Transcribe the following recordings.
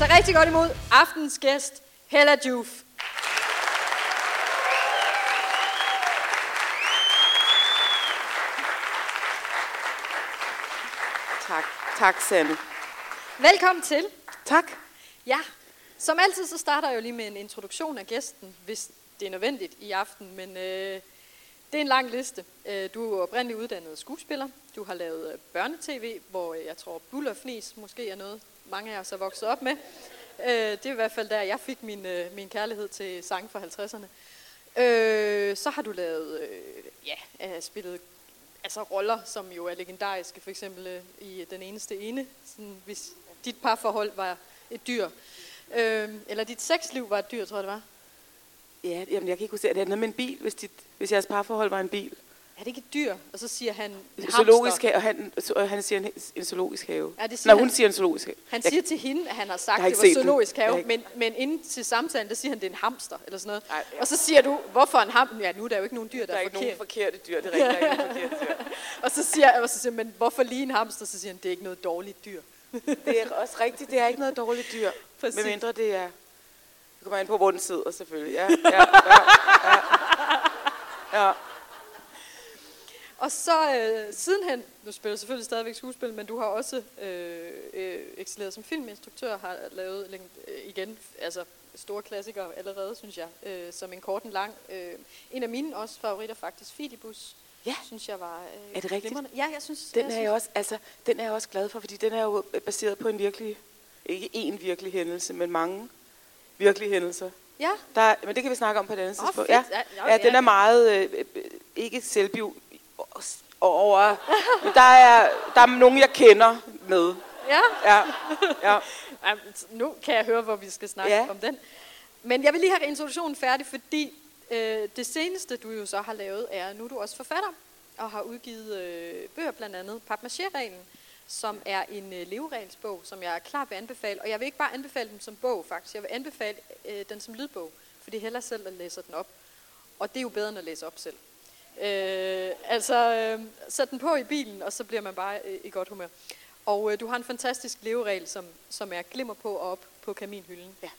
Tag rigtig godt imod aftens gæst, Hella Juf. Tak. Tak, Sanne. Velkommen til. Tak. Ja, som altid så starter jeg jo lige med en introduktion af gæsten, hvis det er nødvendigt i aften, men øh, det er en lang liste. Øh, du er oprindeligt uddannet skuespiller. Du har lavet øh, børnetv, hvor jeg tror Bull og Fnis måske er noget, mange af os er vokset op med. Øh, det er i hvert fald der, jeg fik min, øh, min kærlighed til sang fra 50'erne. Øh, så har du lavet, øh, ja, øh, spillet altså roller, som jo er legendariske, for eksempel øh, i Den Eneste Ene, sådan, hvis dit parforhold var et dyr. Øh, eller dit sexliv var et dyr, tror jeg det var. Ja, jamen, jeg kan ikke huske, at det er noget med en bil, hvis, dit, hvis jeres parforhold var en bil. Er det ikke et dyr? Og så siger han en Zoologisk have, og han, og han siger en, en zoologisk have. Ja, det siger Når han. hun siger en zoologisk have. Han Jeg- siger til hende, at han har sagt, at det var den. zoologisk har have, ikke- men, men inden til samtalen, der siger han, at det er en hamster, eller sådan noget. Ej, ja. Og så siger du, hvorfor en hamster? Ja, nu er der jo ikke nogen dyr, der, Der er ikke nogen forkert. forkerte dyr, det er rigtigt, der er ikke nogen forkerte dyr. Og så siger, og så siger men hvorfor lige en hamster? Så siger han, det er ikke noget dårligt dyr. Det er også rigtigt, det er ikke noget dårligt dyr. Præcis. Med mindre det er... Det kommer an på, hvor den sidder, selvfølgelig. Ja, ja, ja, ja. ja. Og så øh, sidenhen, du spiller selvfølgelig stadigvæk skuespil, men du har også øh, øh, excelleret som filminstruktør, har lavet øh, igen, altså store klassikere allerede, synes jeg, øh, som en kort en lang. Øh, en af mine også favoritter faktisk, Fidibus, Ja. synes jeg var øh, Er det rigtigt? glimrende. Ja, jeg synes, Den jeg er synes, jeg også, altså, den er jeg også glad for, fordi den er jo baseret på en virkelig, ikke én virkelig hændelse, men mange virkelige hændelser. Ja, Der, er- men det kan vi snakke om på et andet Åh, tidspunkt. fedt. Ja, Ja, ja, ja, den er meget øh, øh, ikke selvbiv over. Der er der er nogen jeg kender med. ja. Ja, ja. Nu kan jeg høre, hvor vi skal snakke Ja. om den. Men jeg vil lige have introduktionen færdig, fordi øh, det seneste, du jo så har lavet, er, nu er du også forfatter, og har udgivet øh, bøger, blandt andet Papmaché-reglen, som er en øh, leveregelsbog, som jeg klart vil anbefale. Og jeg vil ikke bare anbefale den som bog, faktisk. Jeg vil anbefale øh, den som lydbog, fordi det er hellere selv, der læser den op. Og det er jo bedre, end at læse op selv. Øh, altså, øh, sæt den på i bilen, og så bliver man bare øh, i godt humør. Og øh, du har en fantastisk leveregel, som, som er glimmer på og op på kaminhylden. Ja.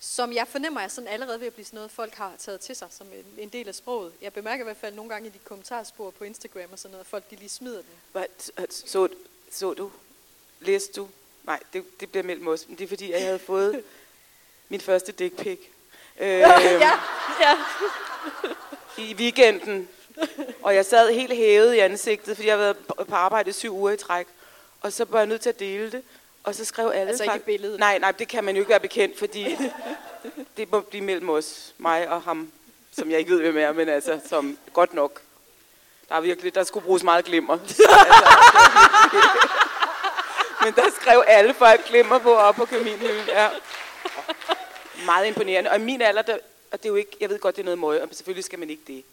Som jeg fornemmer er sådan allerede ved at blive sådan noget, folk har taget til sig som en, en del af sproget. Jeg bemærker i hvert fald nogle gange i de kommentarspor på Instagram og sådan noget, at folk de lige smider den. Hvad, så, så du? Læste du? Nej, det, det bliver meldt mig også. Men det er fordi, jeg havde fået min første dick pic. Øh, ja, ja. i weekenden, og jeg sad helt hævet i ansigtet, fordi jeg havde været på arbejde syv uger i træk. Og så var jeg nødt til at dele det, og så skrev alle... Altså ikke billedet? Nej, nej, det kan man jo ikke være bekendt, fordi det må blive mellem os, mig og ham, som jeg ikke ved, hvem er, men altså, som godt nok. Der er virkelig, der skulle bruges meget glimmer. altså, men der skrev alle folk glimmer på op på kaminhylden, ja. Meget imponerende. Og i min alder, der, og det er jo ikke, jeg ved godt, det er noget møg, og selvfølgelig skal man ikke det.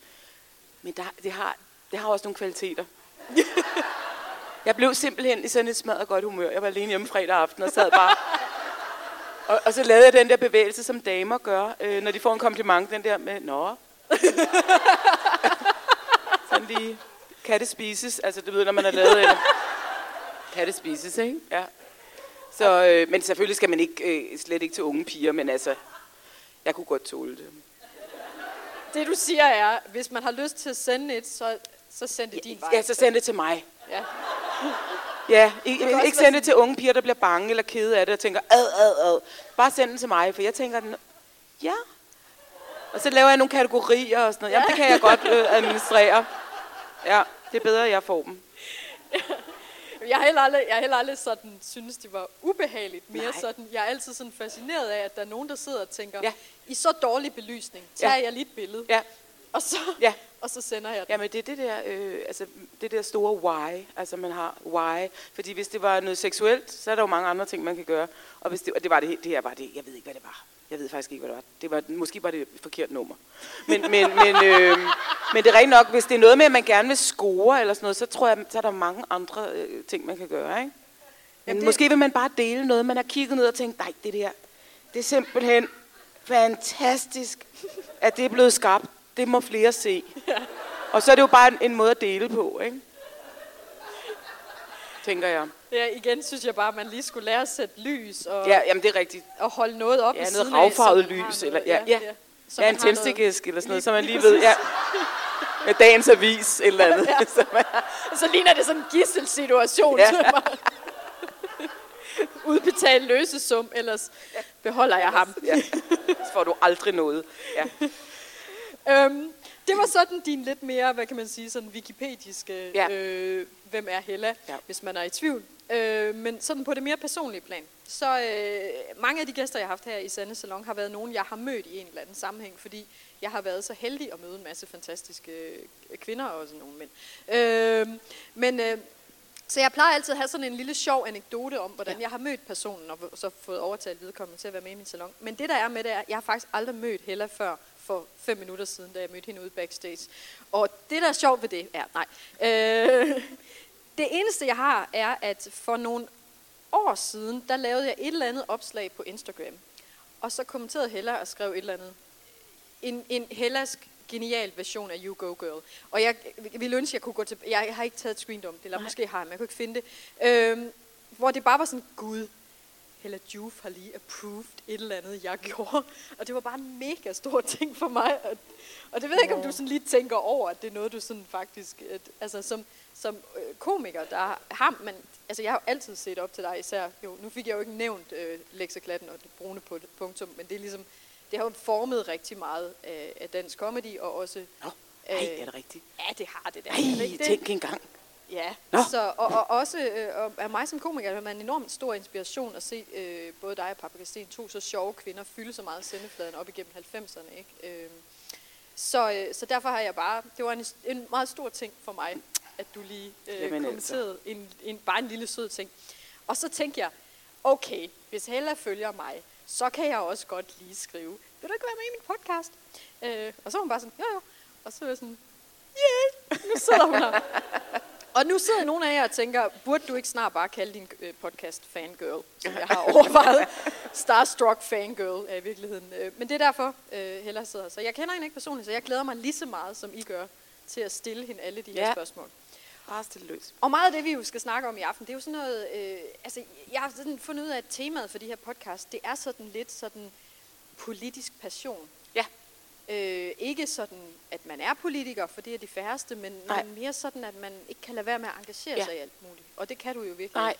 Men der, det, har, det har også nogle kvaliteter. Jeg blev simpelthen i sådan et smadret godt humør. Jeg var alene hjemme fredag aften og sad bare... Og, og så lavede jeg den der bevægelse, som damer gør, øh, når de får en kompliment. Den der med, nå. sådan lige, kan det spises? Altså, du ved, når man har lavet en... Kan det spises, ikke? Ja. Så, øh, men selvfølgelig skal man ikke, øh, slet ikke til unge piger, men altså, jeg kunne godt tåle det. Det du siger er, hvis man har lyst til at sende et, så, så send det din vej. Ja, så send det til mig. Ja. Ja, ikke, ikke være send det til unge piger, der bliver bange eller kede af det og tænker, ad, ad, ad. Bare send den til mig, for jeg tænker, den, ja. Og så laver jeg nogle kategorier og sådan noget. Jamen, det kan jeg godt øh, administrere. Ja, det er bedre, at jeg får dem. Jeg har heller aldrig, jeg har heller aldrig sådan, synes, det var ubehageligt. Mere Nej. sådan, jeg er altid sådan fascineret af, at der er nogen, der sidder og tænker, Ja. i så dårlig belysning, tager Ja. jeg lige et billede, Ja, og, så, Ja. og så sender jeg det. Jamen det er det der, øh, altså, det der store why, altså man har why. Fordi hvis det var noget seksuelt, så er der jo mange andre ting, man kan gøre. Og hvis det, og det var det, det her var det, jeg ved ikke, hvad det var. Jeg ved faktisk ikke, hvad det var. Det var måske var det et forkert nummer. Men, men, men, øh, men det er rent nok, hvis det er noget med, at man gerne vil score eller sådan noget, så tror jeg, så er der mange andre øh, ting, man kan gøre, ikke? Men det- måske vil man bare dele noget, man har kigget ned og tænkt, nej, det der, det er simpelthen fantastisk, at det er blevet skabt. Det må flere se. Og så er det jo bare en, en måde at dele på, ikke? tænker jeg. Ja, igen synes jeg bare, at man lige skulle lære at sætte lys og, Ja, jamen det er rigtigt. og holde noget op Ja, noget siden af, man har lys, noget- eller- ja, ja. Ja, man en noget- tændstikæske eller sådan noget, så man lige ved, ja. Med dagens avis, et eller andet. Ja. Så man- Så ligner det sådan en gisselsituation. Ja. Ja. Udbetale løsesum, ellers beholder jeg ham. ja. Så får du aldrig noget. Ja. Øhm, det var sådan din lidt mere, hvad kan man sige, sådan wikipediske, Ja. øh, hvem er Hella, Ja. hvis man er i tvivl. Øh, men sådan på det mere personlige plan, så øh, mange af de gæster, jeg har haft her i Sande Salon, har været nogen, jeg har mødt i en eller anden sammenhæng, fordi jeg har været så heldig at møde en masse fantastiske øh, kvinder og også nogle mænd. Øh, men øh, så jeg plejer altid at have sådan en lille sjov anekdote om, hvordan ja. jeg har mødt personen, og så fået overtalt vedkommende til at være med i min salon. Men det der er med det er, at jeg har faktisk aldrig mødt Hella før for fem minutter siden, da jeg mødte hende ude backstage. Og det, der er sjovt ved det, er, nej. Øh, det eneste, jeg har, er, at for nogle år siden, der lavede jeg et eller andet opslag på Instagram. Og så kommenterede Hella og skrev et eller andet. En, en Hellas genial version af You Go Girl. Og jeg ville ønske, jeg kunne gå til... Jeg har ikke taget et screen om det, eller måske har jeg, men jeg kunne ikke finde det. Øhm, hvor det bare var sådan, gud, Hella Juf har lige approved et eller andet, jeg gjorde. Og det var bare en mega stor ting for mig. Og, og det ved jeg ikke, om du sådan lige tænker over, at det er noget, du sådan faktisk... At, altså som, som øh, komiker, der har man... Altså jeg har jo altid set op til dig, især... Jo, nu fik jeg jo ikke nævnt øh, Lexaklatten og det brune på det, punktum, men det er ligesom... Det har jo formet rigtig meget af, af dansk comedy, og også... Nå, ej, er det rigtigt? Ja, det har det da. Ej, det? tænk engang. Ja, Nå. så, og, og også øh, og af mig som komiker er man en enormt stor inspiration at se øh, både dig og Paprika Sten, to så sjove kvinder, fylde så meget sendefladen op igennem 90'erne. Ikke? Øh, så, øh, så derfor har jeg bare, det var en, en meget stor ting for mig, at du lige øh, Jamen altså. kommenterede en, en, bare en lille sød ting. Og så tænkte jeg, okay, hvis Hella følger mig, så kan jeg også godt lige skrive, vil du ikke være med i min podcast? Øh, og så var hun bare sådan, jo jo. Og så var jeg sådan, yeah, nu sidder hun her. Og nu sidder nogle af jer og tænker, burde du ikke snart bare kalde din øh, podcast Fangirl, som jeg har overvejet. Starstruck Fangirl er i virkeligheden. Øh, Men det er derfor, øh, Hella sidder. Så jeg kender hende ikke personligt, så jeg glæder mig lige så meget, som I gør, til at stille hende alle de her Ja. spørgsmål. Bare stille løs. Og meget af det, vi jo skal snakke om i aften, det er jo sådan noget... Øh, altså, jeg har sådan fundet ud af, at temaet for de her podcast, det er sådan lidt sådan politisk passion. Ja. Øh, ikke sådan, at man er politiker, for det er de færreste, men, Nej. men mere sådan, at man ikke kan lade være med at engagere Ja. sig i alt muligt. Og det kan du jo virkelig. Nej.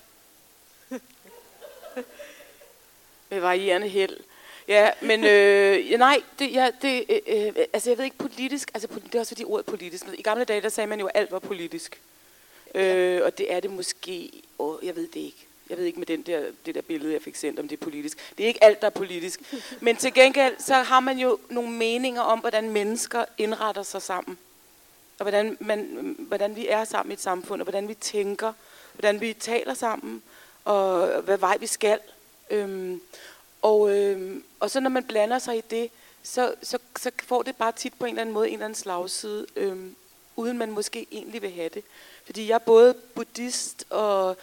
Med varierende held. Ja, men øh, ja, nej, det, ja, det, øh, øh, altså jeg ved ikke politisk, altså det er også fordi ordet politisk. I gamle dage, der sagde man jo, at alt var politisk. Øh, og det er det måske, åh, jeg ved det ikke. Jeg ved ikke med den der, det der billede, jeg fik sendt, om det er politisk. Det er ikke alt, der er politisk. Men til gengæld, så har man jo nogle meninger om, hvordan mennesker indretter sig sammen. Og hvordan, man, hvordan vi er sammen i et samfund, og hvordan vi tænker, hvordan vi taler sammen, og hvad vej vi skal. Øhm, og, øhm, og så når man blander sig i det, så, så, så får det bare tit på en eller anden måde en eller anden slagside, øhm, uden man måske egentlig vil have det. Fordi jeg er både buddhist og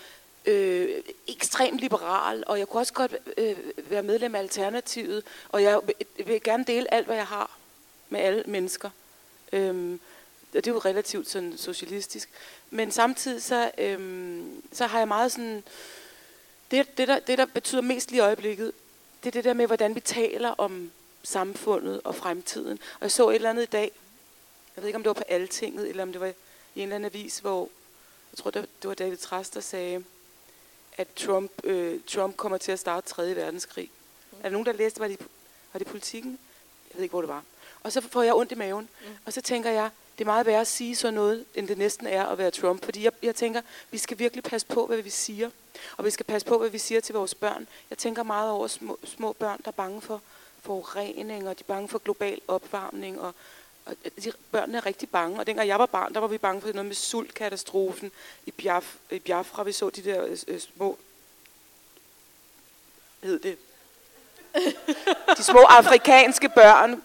øh, ekstremt liberal, og jeg kunne også godt øh, være medlem af Alternativet, og jeg vil, gerne dele alt, hvad jeg har med alle mennesker. Øhm, og det er jo relativt sådan socialistisk. Men samtidig så, øhm, så har jeg meget sådan... Det, det, der, det, der betyder mest lige i øjeblikket, det er det der med, hvordan vi taler om samfundet og fremtiden. Og jeg så et eller andet i dag, jeg ved ikke, om det var på Altinget, eller om det var i en eller anden avis, hvor, jeg tror, det var, det var David Trast, der sagde, at Trump, øh, Trump kommer til at starte 3. verdenskrig. Mm. Er der nogen, der læste, var det, var det politikken? Jeg ved ikke, hvor det var. Og så får jeg ondt i maven. Mm. Og så tænker jeg, det er meget værre at sige sådan noget, end det næsten er at være Trump. Fordi jeg, jeg tænker, vi skal virkelig passe på, hvad vi siger. Og vi skal passe på, hvad vi siger til vores børn. Jeg tænker meget over små, små børn, der er bange for forurening, og de er bange for global opvarmning. Og, og de, børnene er rigtig bange. Og dengang jeg var barn, der var vi bange for noget med sultkatastrofen i, Biaf, i Biafra. Vi så de der øh, øh, små... Hed det? De små afrikanske børn,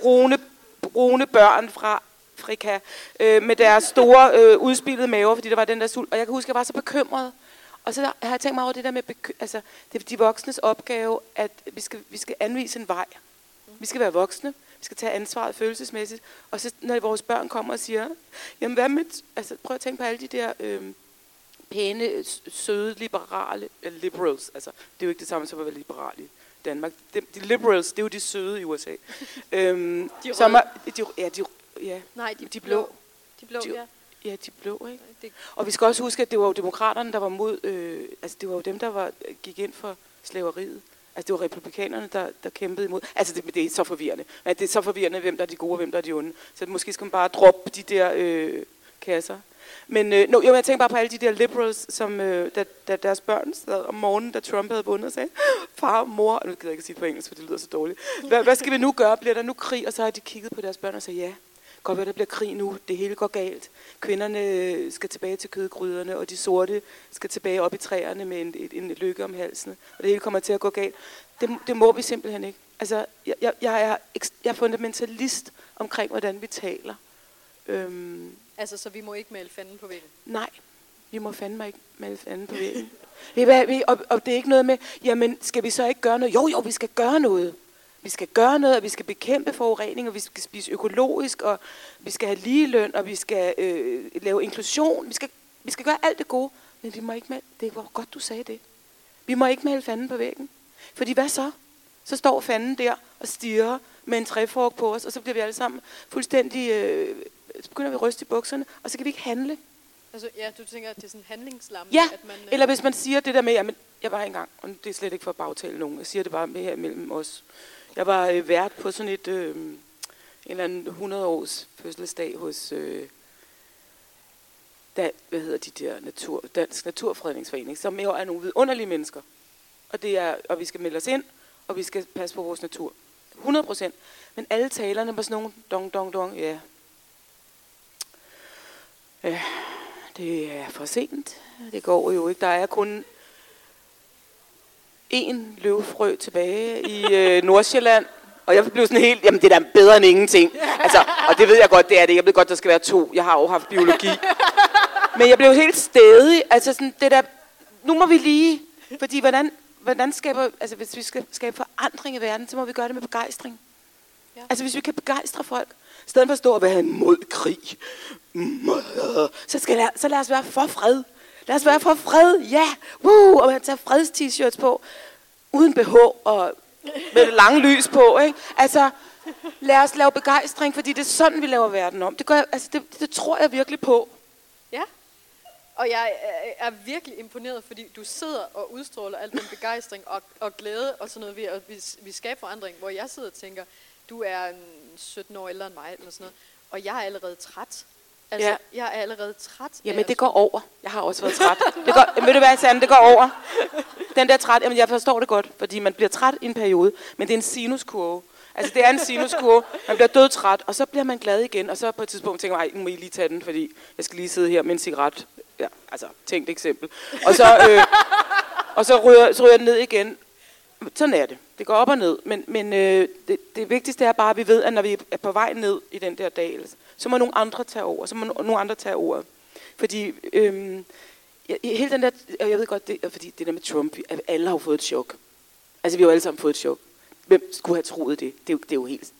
brune, brune børn fra Afrika, øh, med deres store øh, udspillede maver, fordi der var den der sult. Og jeg kan huske, at jeg var så bekymret. Og så der, har jeg tænkt mig over det der med, altså, det er de voksnes opgave, at vi skal, vi skal anvise en vej. Vi skal være voksne, skal tage ansvaret følelsesmæssigt. Og så når vores børn kommer og siger, jamen hvad med, altså prøv at tænke på alle de der øh, pæne, søde, liberale, øh, liberals, altså det er jo ikke det samme som at være liberal i Danmark. De, de liberals, det er jo de søde i USA. øhm, De som er, de, ja, de, ja, Nej, de, De blå. De blå, De- ja. ja, de blå, ikke? Det, Og vi skal også huske, at det var jo demokraterne, der var mod, øh, altså det var jo dem, der var, gik ind for slaveriet. Altså det var republikanerne, der, der kæmpede imod. Altså det, det er så forvirrende. Men det er så forvirrende, hvem der er de gode og hvem der er de onde. Så måske skal man bare droppe de der øh, kasser. Men øh, no, jo, jeg tænker bare på alle de der liberals, som øh, da, da deres børn sad om morgenen, da Trump havde vundet, og sagde, far, mor, og nu gider jeg ikke sige det på engelsk, for det lyder så dårligt. Hvad, hvad skal vi nu gøre? Bliver der nu krig? Og så har de kigget på deres børn og sagde, ja, godt være, der bliver krig nu. Det hele går galt. Kvinderne skal tilbage til kødgryderne, og de sorte skal tilbage op i træerne med en, en, en lykke om halsen. Og det hele kommer til at gå galt. Det, det må vi simpelthen ikke. Altså, jeg, jeg, jeg, er, jeg er fundamentalist omkring, hvordan vi taler. Øhm, altså, så vi må ikke male fanden på væggen. nej, vi må fandme ikke melde fanden på væggen. Og, og det er ikke noget med, jamen skal vi så ikke gøre noget? Jo, jo, vi skal gøre noget. Vi skal gøre noget, og vi skal bekæmpe forurening, og vi skal spise økologisk, og vi skal have ligeløn, og vi skal øh, lave inklusion. Vi skal, vi skal gøre alt det gode, men vi må ikke melde, det var godt, du sagde det. Vi må ikke melde fanden på væggen. Fordi hvad så? Så står fanden der og stiger med en træfork på os, og så bliver vi alle sammen fuldstændig, øh, så begynder vi at ryste i bukserne, og så kan vi ikke handle. Altså, ja, du tænker, at det er sådan handlingslam, Ja, at man... øh, Eller hvis man siger det der med, jamen, jeg var engang, og det er slet ikke for at bagtale nogen, jeg siger det bare med her mellem os. Jeg var øh, vært på sådan et, øh, en eller anden 100 års fødselsdag hos, øh, da, hvad hedder de der, natur, Dansk Naturfredningsforening, som jo er nogle vidunderlige mennesker. Og, det er, og vi skal melde os ind, og vi skal passe på vores natur. 100 procent. Men alle talerne var sådan nogle dong, dong, dong, ja. Ja, det er for sent. Det går jo ikke. Der er kun én løvfrø tilbage i øh, Nordsjælland. Og jeg blev sådan helt, jamen det er da bedre end ingenting. Altså, og det ved jeg godt, det er det. Jeg ved godt, der skal være to. Jeg har jo haft biologi. Men jeg blev helt stedig. Altså sådan, det der, nu må vi lige, fordi hvordan, hvordan skaber, altså hvis vi skal skabe forandring i verden, så må vi gøre det med begejstring. Ja. Ja. Altså hvis vi kan begejstre folk, i stedet for at stå og være imod krig, så, skal lad, så lad os være for fred. Lad os være for fred, ja, Woo! og man tager freds-t-shirts på, uden BH og med det lange lys på. Ikke? Altså, lad os lave begejstring, fordi det er sådan, vi laver verden om. Det, gør, jeg- altså, det, det tror jeg virkelig på. Ja. Og jeg er, virkelig imponeret, fordi du sidder og udstråler al den begejstring og, og glæde og sådan noget ved at vi, vi skaber forandring, hvor jeg sidder og tænker, du er 17 år ældre end mig, eller sådan noget, og jeg er allerede træt. Altså, Ja. jeg er allerede træt. Jamen, det går over. Jeg har også været træt. Det går, ved du hvad, Sande, det går over. Den der træt, jamen, jeg forstår det godt, fordi man bliver træt i en periode, men det er en sinuskurve. Altså, det er en sinuskurve. Man bliver dødtræt, og så bliver man glad igen, og så på et tidspunkt tænker man, "Ej, nu må I lige tage den, fordi jeg skal lige sidde her med en cigaret. Ja, altså, tænkt eksempel. Og så, øh, og så ryger, så ryger den ned igen. Sådan er det. Det går op og ned. Men, men øh, det, det vigtigste er bare, at vi ved, at når vi er på vej ned i den der dal, så må nogle andre tage over. Så må nogle andre tage over. Fordi øhm, jeg, hele den der, jeg ved godt, det, fordi det der med Trump, at alle har jo fået et chok. Altså, vi har jo alle sammen fået et chok. Hvem skulle have troet det? Det er jo, det er jo helt...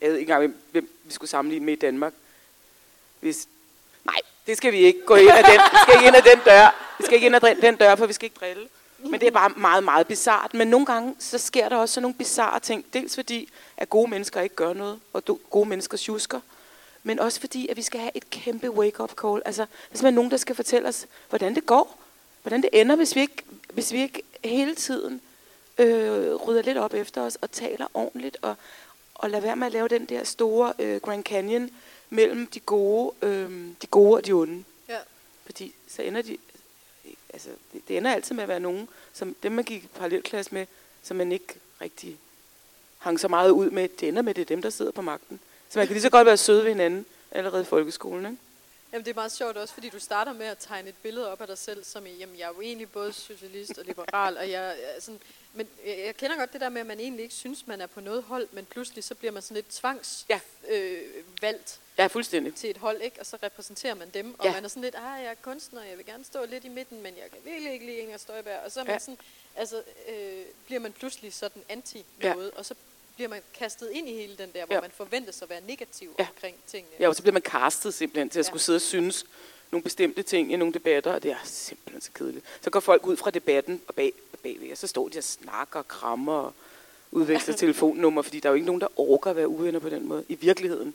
Jeg ved ikke engang, hvem, hvem vi skulle sammenligne med i Danmark. Hvis, nej, det skal vi ikke gå ind ad den, vi skal ikke ind ad den dør. Vi skal ikke ind ad den- dør, for vi skal ikke drille. Men det er bare meget, meget bizart. Men nogle gange, så sker der også sådan nogle bizarre ting. Dels fordi, at gode mennesker ikke gør noget, og gode mennesker tjusker. Men også fordi, at vi skal have et kæmpe wake-up call. Altså, der er simpelthen nogen, der skal fortælle os, hvordan det går. Hvordan det ender, hvis vi ikke, hvis vi ikke hele tiden øh, rydder lidt op efter os og taler ordentligt og, og lader være med at lave den der store øh, Grand Canyon mellem de gode, øh, de gode og de onde. Ja. Fordi så ender de, altså det, det ender altid med at være nogen, som dem man gik i parallelklasse med, som man ikke rigtig hang så meget ud med. Det ender med, det er dem, der sidder på magten. Så man kan lige så godt være søde ved hinanden allerede i folkeskolen, ikke? Jamen, det er meget sjovt også, fordi du starter med at tegne et billede op af dig selv, som i, jamen, jeg er jo egentlig både socialist og liberal, og jeg er sådan, men jeg, jeg kender godt det der med, at man egentlig ikke synes, man er på noget hold, men pludselig så bliver man sådan lidt tvangs Ja. øh, valgt Ja, fuldstændig. til et hold, ikke? og så repræsenterer man dem, og Ja. man er sådan lidt, ah, jeg er kunstner, jeg vil gerne stå lidt i midten, men jeg kan virkelig ikke lide Inger Støjberg, og så er man Ja. sådan, altså, øh, bliver man pludselig sådan anti Ja. noget, og så bliver man kastet ind i hele den der, hvor Ja. man forventes at være negativ Ja. omkring tingene. Ja, og så bliver man castet simpelthen til at Ja. skulle sidde og synes nogle bestemte ting i nogle debatter, og det er simpelthen så kedeligt. Så går folk ud fra debatten og bag, bagved, og så står de og snakker og krammer og udveksler telefonnummer, fordi der er jo ikke nogen, der orker at være uvenner på den måde i virkeligheden.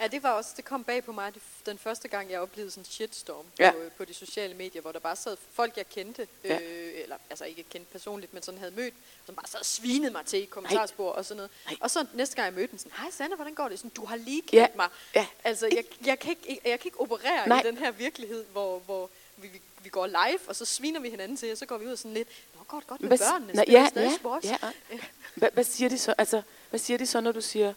Ja, det var også, det kom bag på mig den første gang, jeg oplevede sådan en shitstorm Ja. på, på de sociale medier, hvor der bare sad folk, jeg kendte, Ja. øh, eller altså ikke kendte personligt, men sådan havde mødt, som bare sad og svinede mig til i kommentarspor og sådan noget. Nej. Og så næste gang jeg mødte den, sådan, hej Sanne, hvordan går det? Sådan, du har lige kendt Ja. mig. Ja. Altså, jeg, jeg, kan ikke, jeg kan ikke operere Nej. i den her virkelighed, hvor, hvor vi, vi, vi går live, og så sviner vi hinanden til, og så går vi ud og sådan lidt, nå, går det godt med Hvad børnene? Spiller ja, stadig ja, sports? ja. Hvad, hvad siger de så? Altså, hvad siger de så, når du siger,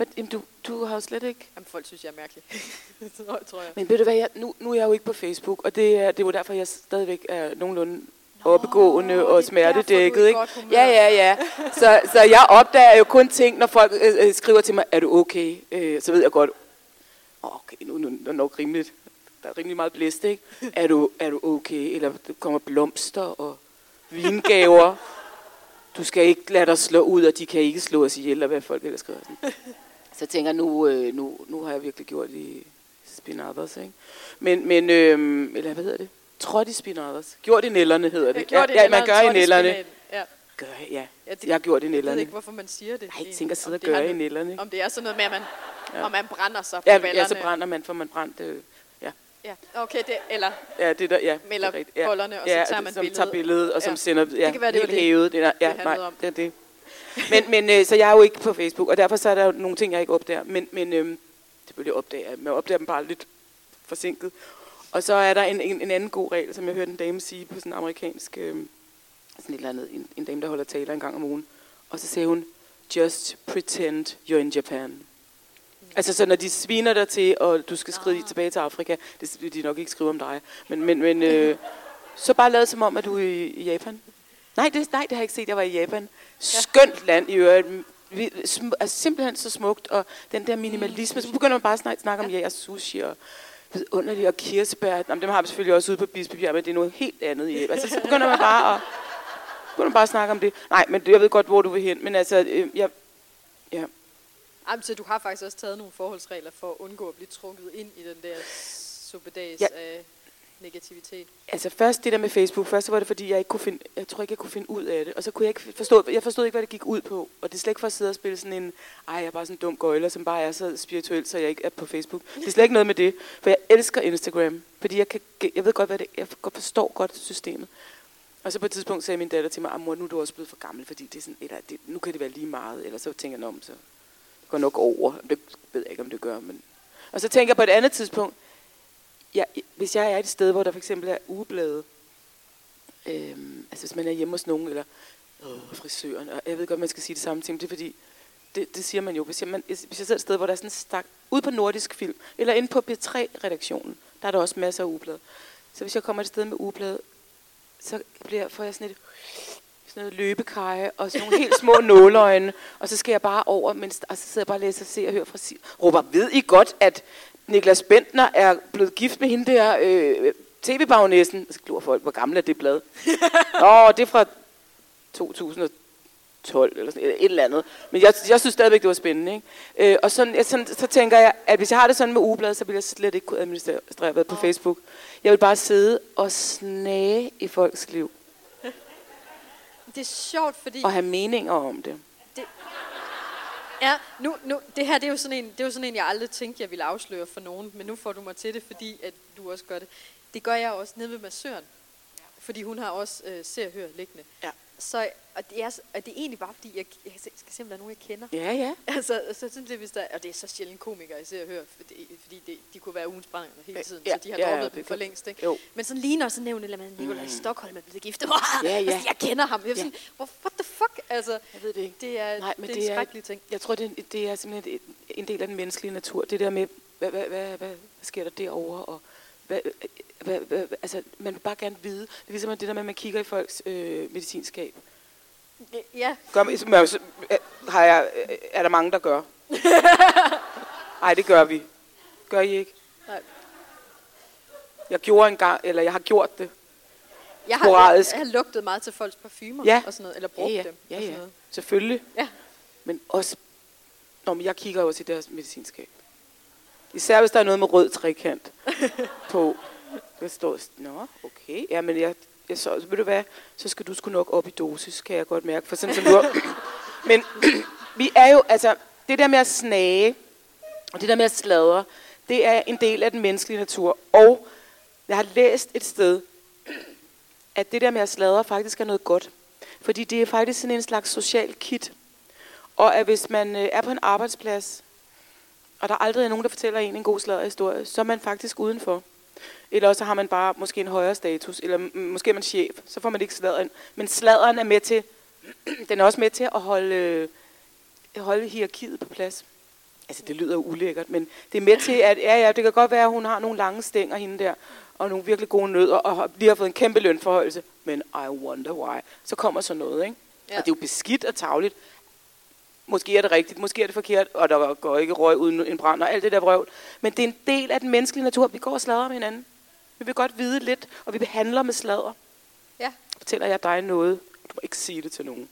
"Men, jamen, du, du har jo slet ikke... Jamen, folk synes, jeg er mærkelig. tror, tror jeg. Men ved du hvad, jeg, nu, nu er jeg jo ikke på Facebook, og det er, det er jo derfor, jeg stadigvæk er nogenlunde oppegående det er og er smertedækket. Ikke? Ja, ja, ja. Så, så jeg opdager jo kun ting, når folk øh, øh, skriver til mig, er du okay? Øh, så ved jeg godt, "Åh, okay, nu, nu, nu er det nok rimeligt. Der er rimelig meget blæst, ikke? Er du, er du okay? Eller der kommer blomster og vingaver. Du skal ikke lade dig slå ud, og de kan ikke slå os ihjel, eller hvad folk ellers skriver. Sådan. Så jeg tænker, nu, øh, nu, nu har jeg virkelig gjort i spin others, ikke? Men, men øh, eller hvad hedder det? Trådt i spin others. Gjort i nælderne hedder det. Jeg det ja, ja, man eller gør i spinaten. Ja. Gør, jeg, ja. Ja, det- Jeg har gjort i Jeg ved ikke, hvorfor man siger det. Nej, egentlig. tænk at sidde og det gøre i ikke? Om det er sådan noget med, at man, Ja. om man brænder sig på Ja, ballerne. ja, så brænder man, for man brændte... Øh, ja. Ja, okay, det, eller ja, det der, ja. det er ja. bollerne, og så ja, tager man som billedet. tager billedet, og som Ja. sender ja, kan være, det helt det, hævet. Det ja, det nej, det er det. Men, men øh, så jeg er jo ikke på Facebook, og derfor så er der jo nogle ting, jeg ikke opdager. Men, men øh, selvfølgelig opdager jeg, men jeg opdager dem bare lidt forsinket. Og så er der en, en, en anden god regel, som jeg hørte en dame sige på sådan en amerikansk, øh, sådan et eller andet, en, en dame, der holder taler en gang om ugen. Og så sagde hun, just pretend you're in Japan. Altså så når de sviner dig til, og du skal skride tilbage til Afrika, det vil de nok ikke skrive om dig, men, men, men øh, så bare lad som om, at du er i, i Japan. Nej det, nej, det har jeg ikke set, jeg var i Japan. Skønt land i øvrigt. Vi, sm- er simpelthen så smukt, og den der minimalisme, så begynder man bare at snakke, snakke om ja, sushi og vidunderligt, og kirsebær. Jamen, dem har vi selvfølgelig også ude på Bispebjerg, men det er noget helt andet i. Altså, så begynder man bare at, begynder man bare at snakke om det. Nej, men jeg ved godt, hvor du vil hen, men altså, øh, jeg, ja, Jamen, så du har faktisk også taget nogle forholdsregler for at undgå at blive trukket ind i den der suppedags Ja. ja. af negativitet. Altså først det der med Facebook, først var det fordi, jeg ikke kunne finde, jeg tror ikke, jeg kunne finde ud af det. Og så kunne jeg ikke forstå, jeg forstod ikke, hvad det gik ud på. Og det er slet ikke for at sidde og spille sådan en, ej, jeg er bare sådan en dum gøjler, som bare er så spirituel, så jeg ikke er på Facebook. Det er slet ikke noget med det, for jeg elsker Instagram. Fordi jeg, kan, jeg ved godt, hvad det jeg forstår godt systemet. Og så på et tidspunkt sagde min datter til mig, mor, nu er du også blevet for gammel, fordi det er sådan, eller, det, nu kan det være lige meget. Eller så tænker jeg, om så går nok over. Det ved jeg ikke, om det gør. Men... Og så tænker jeg på et andet tidspunkt, ja, hvis jeg er et sted, hvor der for eksempel er ugeblade, øhm, altså hvis man er hjemme hos nogen, eller øh, frisøren, og jeg ved godt, man skal sige det samme ting, det er fordi, det, det siger man jo, hvis jeg, man, hvis jeg sidder et sted, hvor der er sådan en stak, ude på Nordisk Film, eller inde på B3-redaktionen, der er der også masser af ugeblade. Så hvis jeg kommer et sted med ugeblade, så bliver, får jeg sådan et sådan noget løbekage, og sådan nogle helt små nåleøjne, og så skal jeg bare over, mens, og så sidder jeg bare og læser og ser og hører fra sig. Råber, ved I godt, at Niklas Bentner er blevet gift med hende der øh, tv-bagnæssen? Så glor folk, hvor gammel er det blad? Nå, det er fra 2012 eller sådan, et eller andet. Men jeg, jeg synes stadigvæk, det var spændende. Ikke? Øh, og sådan, jeg, sådan, så tænker jeg, at hvis jeg har det sådan med ugeblad, så vil jeg slet ikke kunne administrere på Facebook. Jeg vil bare sidde og snage i folks liv, Det er sjovt, fordi... og have meninger om det. Ja, nu, nu, det her det er, jo sådan en, det er jo sådan en, jeg aldrig tænkte, jeg ville afsløre for nogen, men nu får du mig til det, fordi at du også gør det. Det gør jeg også nede ved massøren, fordi hun har også øh, ser og hør liggende. Ja. Så, og det, er, og det er egentlig bare, fordi jeg, jeg skal er nogen, jeg kender. Ja, ja. Altså, så synes jeg, hvis der, og det er så sjældent komikere, jeg ser og hører, fordi, fordi det, de kunne være ugens brænder hele tiden, Ja, så de har ja, ja, droppet dem for længst. Ikke? Jo. Men sådan lige når så nævner eller andet, Nikolaj Stockholm er blevet gift. Ja, ja. Altså, jeg kender ham. Jeg er Ja. sådan, "Hvor- what the fuck? Altså, Jeg ved det ikke. det er, Nej, men det er det en skrækkelig ting. Jeg tror, det er, det er simpelthen en del af den menneskelige natur. Det der med, hvad, hvad, hvad, hvad, hvad sker der derovre? Og hvad, hvad, hvad, altså, man vil bare gerne vide. Det er ligesom det der med, at man kigger i folks øh, medicinskab. Ja, Gør, man- men, øh, har jeg, øh, er der mange, der gør? Nej, det gør vi. Gør I ikke? Nej. Jeg gjorde engang, eller jeg har gjort det. Jeg har, jeg, jeg har lugtet meget til folks parfumer Ja. og sådan noget, eller brugt ja, ja, dem. ja, og sådan ja. noget. Selvfølgelig. Ja. Men også, når jeg kigger også i deres medicinskab. Især hvis der er noget med rød trekant på. Det står, nå, okay, ja, men jeg, jeg så, ved du hvad, så skal du sgu nok op i dosis, kan jeg godt mærke, for sådan som du har. Men vi er jo, altså, det der med at snage, og det der med at sladre, det er en del af den menneskelige natur. Og jeg har læst et sted, at det der med at sladre faktisk er noget godt. Fordi det er faktisk sådan en slags social kit. Og at hvis man øh, er på en arbejdsplads, og der aldrig er nogen, der fortæller en en god sladderhistorie, så er man faktisk udenfor. Eller også har man bare måske en højere status, eller måske er man chef, så får man ikke sladeren. Men sladeren er med til, den er også med til at holde, øh, holde hierarkiet på plads. Altså, det lyder ulækkert, men det er med til, at ja, ja, det kan godt være, at hun har nogle lange stænger hende der, og nogle virkelig gode nødder, og lige har fået en kæmpe lønforholdelse. Men I wonder why. Så kommer så noget, ikke? Ja. Og det er jo beskidt og tavligt. Måske er det rigtigt, måske er det forkert, og der går ikke røg uden en brand, og alt det der vrøvl. Men det er en del af den menneskelige natur. Vi går og sladrer med hinanden. Vi vil godt vide lidt, og vi behandler med sladder. Ja. Fortæller jeg dig noget, du må ikke sige det til nogen.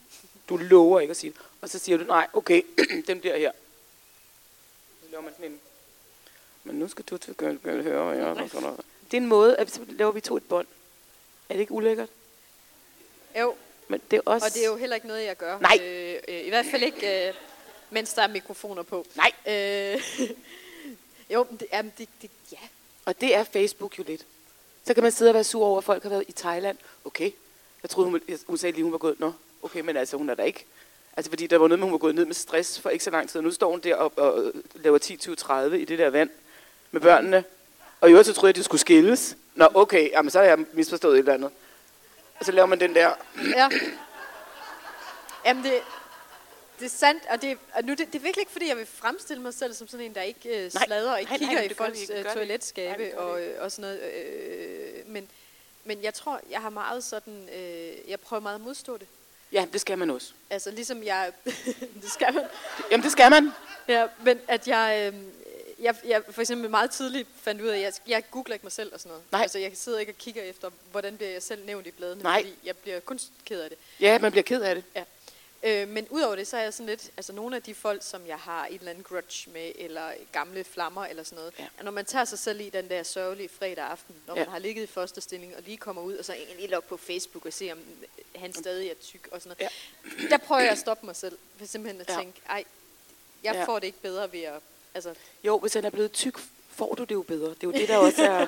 Du lover ikke at sige det. Og så siger du, nej, okay, den bliver her. Så laver man sådan en, men nu skal du til at høre, sådan noget. Det er en måde, at så laver vi to et bånd. Er det ikke ulækkert? Jo. Men det er også... Og det er jo heller ikke noget, jeg gør. Nej. Øh, øh, I hvert fald ikke, øh, mens der er mikrofoner på. Nej. Øh, jo, det, jamen, det, det, ja. Og det er Facebook jo lidt. Så kan man sidde og være sur over, at folk har været i Thailand. Okay. Jeg troede, hun, hun sagde lige, hun var gået. Nå, okay, men altså, hun er der ikke. Altså, fordi der var noget med, hun var gået ned med stress for ikke så lang tid. Nu står hun der og, og laver 10, 20, 30 i det der vand med børnene. Og i øvrigt så troede jeg, at de skulle skilles. Nå, okay, jamen, så har jeg misforstået et eller andet. Og så laver man den der. Ja. Jamen, det, det er sandt, og, det, og nu, det, det er virkelig ikke, fordi jeg vil fremstille mig selv som sådan en, der ikke øh, slader og ikke nej, nej, kigger det i folks øh, toiletskabe. Nej, og, øh, og sådan noget. Øh, men, men jeg tror, jeg har meget sådan, øh, jeg prøver meget at modstå det. Ja, det skal man også. Altså ligesom jeg, det skal man, Jamen, det skal man. Ja, men at jeg, øh, jeg, jeg for eksempel meget tidligt fandt ud af, at jeg, jeg googler ikke mig selv og sådan noget. Nej. Altså jeg sidder ikke og kigger efter, hvordan bliver jeg selv nævnt i bladene, Nej. fordi jeg bliver kun ked af det. Ja, man bliver ked af det. Ja. Øh, men udover det, så er jeg sådan lidt, altså nogle af de folk, som jeg har et eller andet grudge med, eller gamle flammer eller sådan noget, Ja. når man tager sig selv i den der sørgelige fredag aften, når Ja. man har ligget i første stilling og lige kommer ud, og så egentlig lige logge på Facebook og se, om han stadig er tyk og sådan noget. Ja. Der prøver jeg at stoppe mig selv, for simpelthen at Ja. tænke, ej, jeg ja. får det ikke bedre ved at, altså, Jo, hvis han er blevet tyk, får du det jo bedre. Det er jo det, der også er...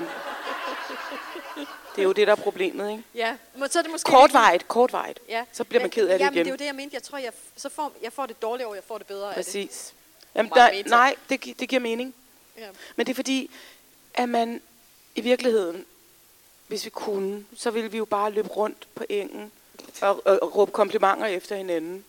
Det er jo det, der er problemet, ikke? ja, må- så er det måske... Kortvarigt, kortvarigt. Ja. Så bliver man Men- ked af det jamen, igen. det er jo det, jeg mente. Jeg tror, jeg, så får, jeg får det dårligere, og jeg får det bedre af det. Præcis. Jamen, der, nej, det, gi- det giver mening. Ja. Men det er fordi, at man i virkeligheden, hvis vi kunne, så ville vi jo bare løbe rundt på engen og, og, og råbe komplimenter efter hinanden.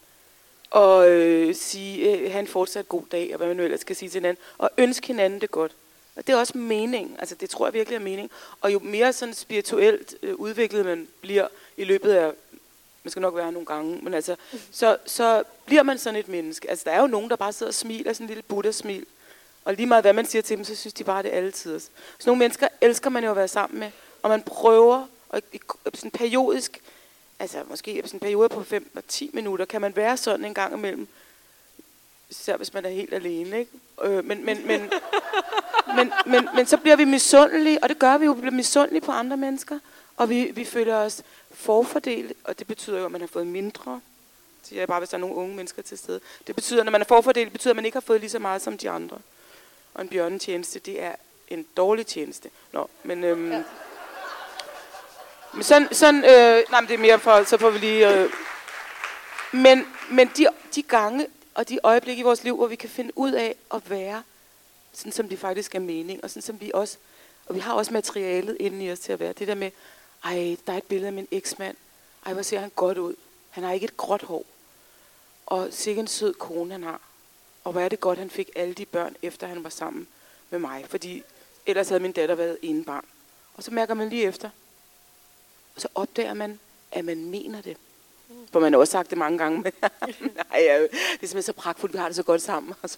Og øh, sige, øh, have en fortsat god dag, og hvad man nu ellers skal sige til hinanden. Og ønske hinanden det godt. Og det er også mening. Altså, det tror jeg virkelig er mening. Og jo mere sådan spirituelt øh, udviklet man bliver i løbet af man skal nok være nogle gange, men altså, så, så bliver man sådan et menneske. Altså, der er jo nogen, der bare sidder og smiler, sådan en lille buddha-smil. Og lige meget hvad man siger til dem, så synes de bare, det er altid. Så nogle mennesker elsker man jo at være sammen med, og man prøver, og i, i sådan periodisk, altså måske sådan en periode på 5 og 10 minutter, kan man være sådan en gang imellem, især hvis man er helt alene, ikke? Øh, men, men, men, men, men, men så bliver vi misundelige, og det gør vi jo, vi bliver misundelige på andre mennesker, og vi, vi føler os forfordelt, og det betyder jo, at man har fået mindre, siger jeg bare, hvis der er nogle unge mennesker til stede. Det betyder, når man er forfordelt, betyder, at man ikke har fået lige så meget som de andre. Og en bjørnetjeneste, det er en dårlig tjeneste. Nå, men... Øhm, ja. Men sådan, sådan øh, nej, men det er mere for, så får vi lige... Øh, men men de, de gange og de øjeblikke i vores liv, hvor vi kan finde ud af at være, sådan som det faktisk er mening, og sådan som vi også, og vi har også materialet inde i os til at være, det der med, ej, der er et billede af min eksmand, ej, hvor ser han godt ud, han har ikke et gråt hår, og sikke en sød kone han har, og hvor er det godt, han fik alle de børn, efter han var sammen med mig, fordi ellers havde min datter været ene barn. Og så mærker man lige efter, så opdager man, at man mener det. For man har også sagt det mange gange. Men Nej, ja, det er simpelthen så pragtfuldt, vi har det så godt sammen. Altså.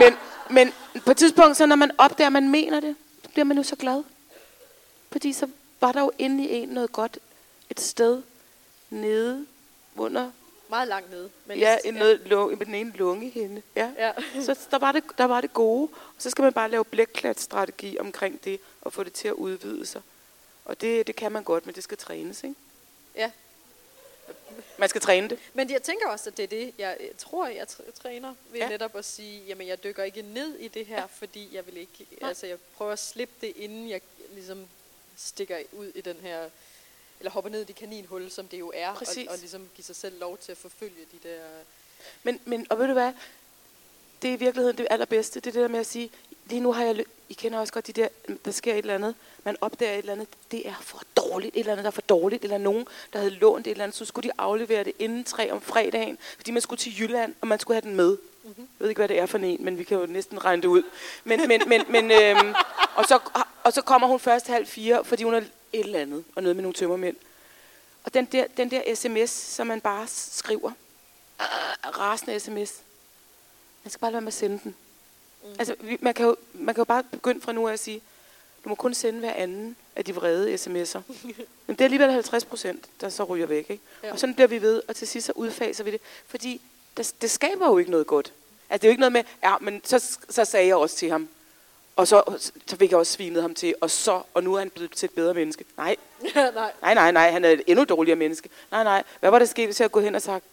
men, men på et tidspunkt, så når man opdager, at man mener det, så bliver man jo så glad. Fordi så var der jo inde i en noget godt et sted nede under Meget langt nede. Men ja, en noget lunge, med den ene lungehinde. Ja. ja. så der var, det, der var det gode. Og så skal man bare lave blækklat-strategi omkring det, og få det til at udvide sig. Og det, det kan man godt, men det skal trænes, ikke? Ja. Man skal træne det. Men jeg tænker også, at det er det, jeg tror, jeg træner ved ja. netop at sige, jamen jeg dykker ikke ned i det her, ja. fordi jeg vil ikke, Nej. altså jeg prøver at slippe det, inden jeg ligesom stikker ud i den her eller hopper ned i det kaninhul, som det jo er, og, og ligesom give sig selv lov til at forfølge de der... Men, men og ved du hvad, det er i virkeligheden det allerbedste, det er det der med at sige, lige nu har jeg, I kender også godt de der, der sker et eller andet, man opdager et eller andet, det er for dårligt, et eller andet, der er for dårligt, eller nogen, der havde lånt et eller andet, så skulle de aflevere det inden tre om fredagen, fordi man skulle til Jylland, og man skulle have den med. Mm-hmm. Jeg ved ikke, hvad det er for en, men vi kan jo næsten regne det ud. Men, men, men, men øhm, og, så, og så kommer hun først halv fire, fordi hun har et eller andet, og noget med nogle tømmermænd. Og den der, den der sms, som man bare skriver, øh, rasende sms, man skal bare lade være med at sende den. Mm. Altså, vi, man, kan jo, man kan jo bare begynde fra nu af at sige, du må kun sende hver anden af de vrede sms'er. Men det er alligevel 50 procent, der så ryger væk. Ikke? Ja. Og sådan bliver vi ved, og til sidst så udfaser vi det. Fordi det, det skaber jo ikke noget godt. Altså, det er jo ikke noget med, ja, men så, så sagde jeg også til ham, og så, så fik jeg også svinet ham til, og så, og nu er han blevet til et bedre menneske. Nej. nej. nej, nej, nej, han er et endnu dårligere menneske. Nej, nej, hvad var der sket, hvis jeg gå hen og sagt,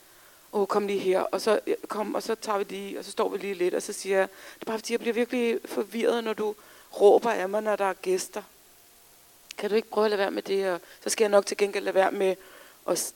åh, oh, kom lige her, og så, kom, og så tager vi lige, og så står vi lige lidt, og så siger jeg, det er bare fordi, jeg bliver virkelig forvirret, når du råber af mig, når der er gæster. Kan du ikke prøve at lade være med det, og så skal jeg nok til gengæld lade være med at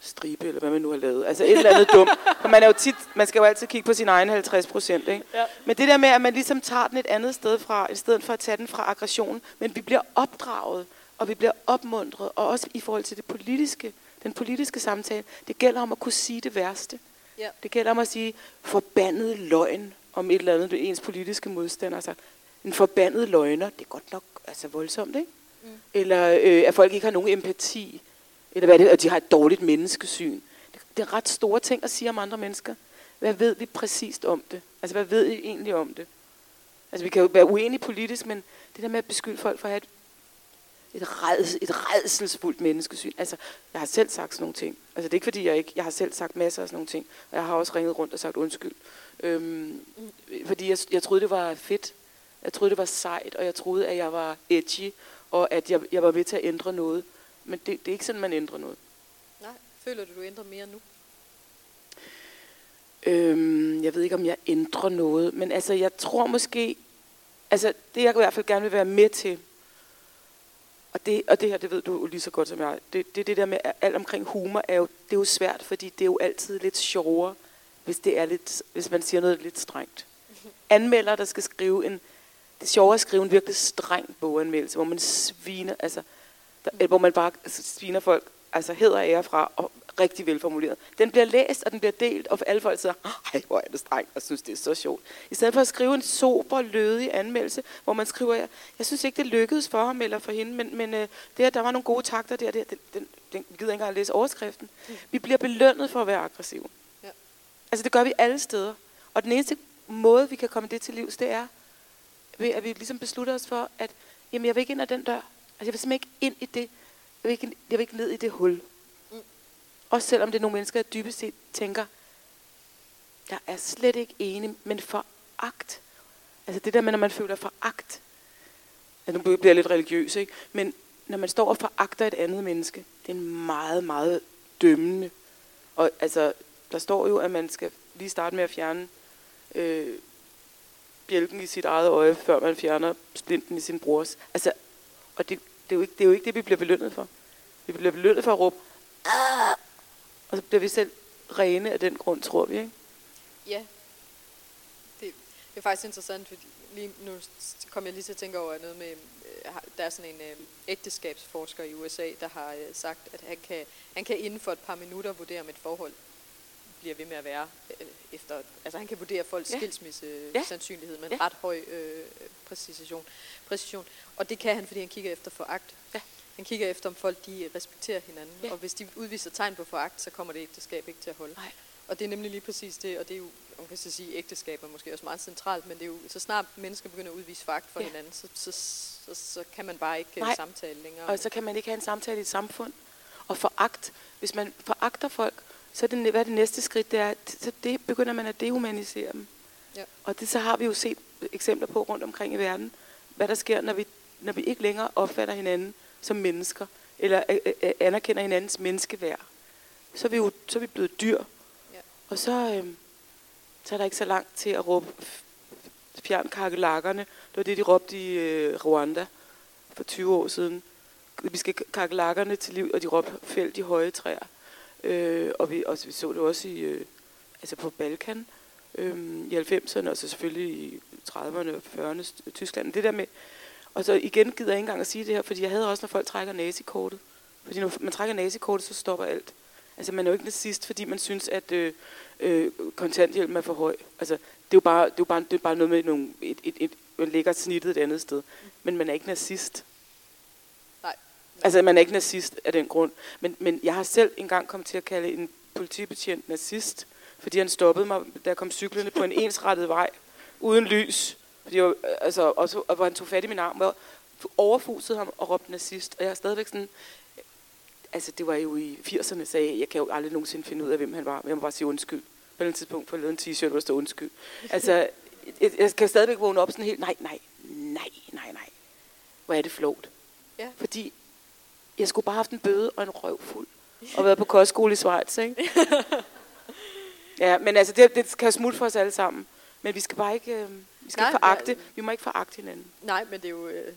stribe, eller hvad man nu har lavet. Altså et eller andet dumt. For man, er jo tit, man skal jo altid kigge på sin egen 50 procent. Ja. Men det der med, at man ligesom tager den et andet sted fra, i stedet for at tage den fra aggressionen, men vi bliver opdraget, og vi bliver opmuntret, og også i forhold til det politiske, den politiske samtale, det gælder om at kunne sige det værste. Ja. Det gælder om at sige forbandet løgn om et eller andet, det ens politiske modstander har sagt. En forbandet løgner, det er godt nok altså voldsomt, ikke? Mm. Eller øh, at folk ikke har nogen empati eller hvad det, og de har et dårligt menneskesyn. Det, det er ret store ting at sige om andre mennesker. Hvad ved vi præcist om det? Altså, hvad ved I egentlig om det? Altså, vi kan jo være uenige politisk, men det der med at beskylde folk for at have et, et, reds, et redselsfuldt menneskesyn. Altså, jeg har selv sagt sådan nogle ting. Altså, det er ikke fordi, jeg ikke... Jeg har selv sagt masser af sådan nogle ting. Og jeg har også ringet rundt og sagt undskyld. Øhm, fordi jeg, jeg troede, det var fedt. Jeg troede, det var sejt, og jeg troede, at jeg var edgy, og at jeg, jeg var ved til at ændre noget. Men det, det er ikke sådan, man ændrer noget. Nej. Føler du, du ændrer mere nu? Øhm, jeg ved ikke, om jeg ændrer noget. Men altså, jeg tror måske... Altså, det jeg i hvert fald gerne vil være med til, og det, og det her, det ved du lige så godt som jeg, det, det, det der med alt omkring humor, er jo, det er jo svært, fordi det er jo altid lidt sjovere, hvis, det er lidt, hvis man siger noget lidt strengt. Anmelder, der skal skrive en, det er sjovere at skrive en virkelig streng boganmeldelse, hvor man sviner, altså, der, hvor man bare altså, sviner folk altså hedder ære fra, og rigtig velformuleret. Den bliver læst, og den bliver delt, og alle folk siger, ej, hvor er det strengt, og synes, det er så sjovt. I stedet for at skrive en sober, lødig anmeldelse, hvor man skriver, jeg, jeg synes ikke, det lykkedes for ham eller for hende, men, men øh, det, at der var nogle gode takter der, det, den, den, den gider ikke engang at læse overskriften. Mm. Vi bliver belønnet for at være aggressive. Ja. Altså det gør vi alle steder. Og den eneste måde, vi kan komme det til livs, det er, ved at vi ligesom beslutter os for, at jamen, jeg vil ikke ind ad den dør. Altså, jeg vil simpelthen ikke ind i det. Jeg vil ikke, jeg vil ikke ned i det hul. Også selvom det er nogle mennesker, der dybest set tænker, jeg er slet ikke enig, men foragt. Altså det der med, når man føler foragt. Altså nu bliver jeg lidt religiøs, ikke? Men når man står og foragter et andet menneske, det er en meget, meget dømmende. Og altså, der står jo, at man skal lige starte med at fjerne øh, bjælken i sit eget øje, før man fjerner splinten i sin brors. Altså, og det, det, er jo ikke, det er jo ikke det, vi bliver belønnet for. Vi bliver belønnet for at råbe, Aah! Og så bliver vi selv rene af den grund, tror vi, ikke? Ja. Det, det er faktisk interessant, fordi lige nu kom jeg lige til at tænke over noget med, øh, der er sådan en øh, ægteskabsforsker i USA, der har øh, sagt, at han kan, han kan inden for et par minutter vurdere, om et forhold bliver ved med at være efter, altså han kan vurdere folks ja. skilsmisse ja. sandsynlighed med en ja. ret høj øh, præcision, præcision. Og det kan han, fordi han kigger efter foragt. Ja. Han kigger efter, om folk de respekterer hinanden. Ja. Og hvis de udviser tegn på foragt, så kommer det ægteskab ikke til at holde. Nej. Og det er nemlig lige præcis det, og det er jo, man kan så sige, ægteskab er måske også meget centralt, men det er jo, så snart mennesker begynder at udvise foragt for ja. hinanden, så, så, så, så kan man bare ikke Nej. samtale længere. Og så kan man ikke have en samtale i et samfund. Og foragt, hvis man foragter folk, så er det, hvad er det næste skridt, det er, så det begynder man at dehumanisere dem. Ja. Og det så har vi jo set eksempler på rundt omkring i verden, hvad der sker, når vi, når vi ikke længere opfatter hinanden som mennesker, eller øh, øh, anerkender hinandens menneskeværd. Så er vi jo så er vi blevet dyr. Ja. Og så, øh, så er der ikke så langt til at råbe fjern kakelakkerne. Det var det, de råbte i øh, Rwanda for 20 år siden. Vi skal kakelakkerne til liv, og de råbte fæld de høje træer. Øh, og vi, også, vi så det også i, øh, altså på Balkan øh, i 90'erne, og så selvfølgelig i 30'erne og 40'erne Tyskland. Det der med, og så igen gider jeg ikke engang at sige det her, fordi jeg havde også, når folk trækker nazikortet. Fordi når man trækker nazikortet, så stopper alt. Altså man er jo ikke nazist, fordi man synes, at øh, øh, kontanthjælpen er for høj. Altså det er jo bare, det er jo bare, det er bare noget med nogle, et, et, et, man lægger snittet et andet sted. Men man er ikke nazist. Nej. Altså man er ikke nazist af den grund. Men, men jeg har selv engang kommet til at kalde en politibetjent nazist, fordi han stoppede mig, da jeg kom cyklerne på en ensrettet vej, uden lys. Fordi jeg, altså, også, og hvor han tog fat i min arm, og overfusede ham og råbte nazist. Og jeg er stadigvæk sådan, altså det var jo i 80'erne, sagde jeg, jeg kan jo aldrig nogensinde finde ud af, hvem han var, men jeg må bare sige undskyld. På et tidspunkt lavet en t-shirt, hvor der står undskyld. Altså, jeg, jeg kan stadigvæk vågne op sådan helt, nej, nej, nej, nej, nej. Hvor er det flot. Ja. Fordi jeg skulle bare have haft en bøde og en røv fuld. Og været på kostskole i Schweiz, ikke? ja, men altså, det, det kan smutte for os alle sammen. Men vi skal bare ikke, øh, vi skal Nej, ikke foragte, ja. vi må ikke foragte hinanden. Nej, men det er jo... Øh,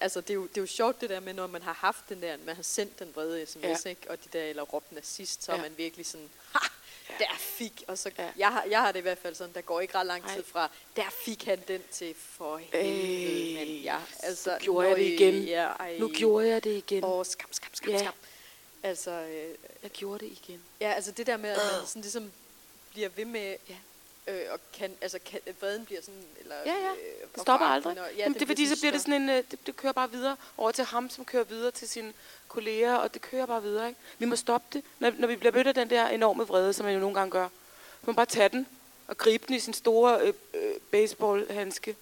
altså, det er, jo, det er jo sjovt det der med, når man har haft den der, man har sendt den vrede sms, Ja. ikke? Og de der, eller råbt nazist, så ja. Er man virkelig sådan, ha, der fik, og så, Ja. jeg, har, jeg har det i hvert fald sådan, der går ikke ret lang tid fra, der fik han den til, for helvede, Øh, men ja, altså, nu gjorde jeg det igen. Ja, ej, Nu gjorde jeg det igen. Åh, skam, skam, skam, Ja. skam. Altså, øh, Jeg gjorde det igen. ja, altså det der med, at man sådan ligesom bliver ved med, Ja. Øh, og kan, altså kan, vreden bliver sådan, eller... Ja, ja. Øh, Det stopper aldrig. og- Ja, Jamen, det er fordi, så bliver det sådan en, øh, det, det kører bare videre over til ham, som kører videre til sine kolleger, og det kører bare videre. Ikke? Vi må stoppe det. Når, når vi bliver mødt af den der enorme vrede, som man jo nogle gange gør, så må man bare tage den og gribe den i sin store øh, øh, baseballhandske.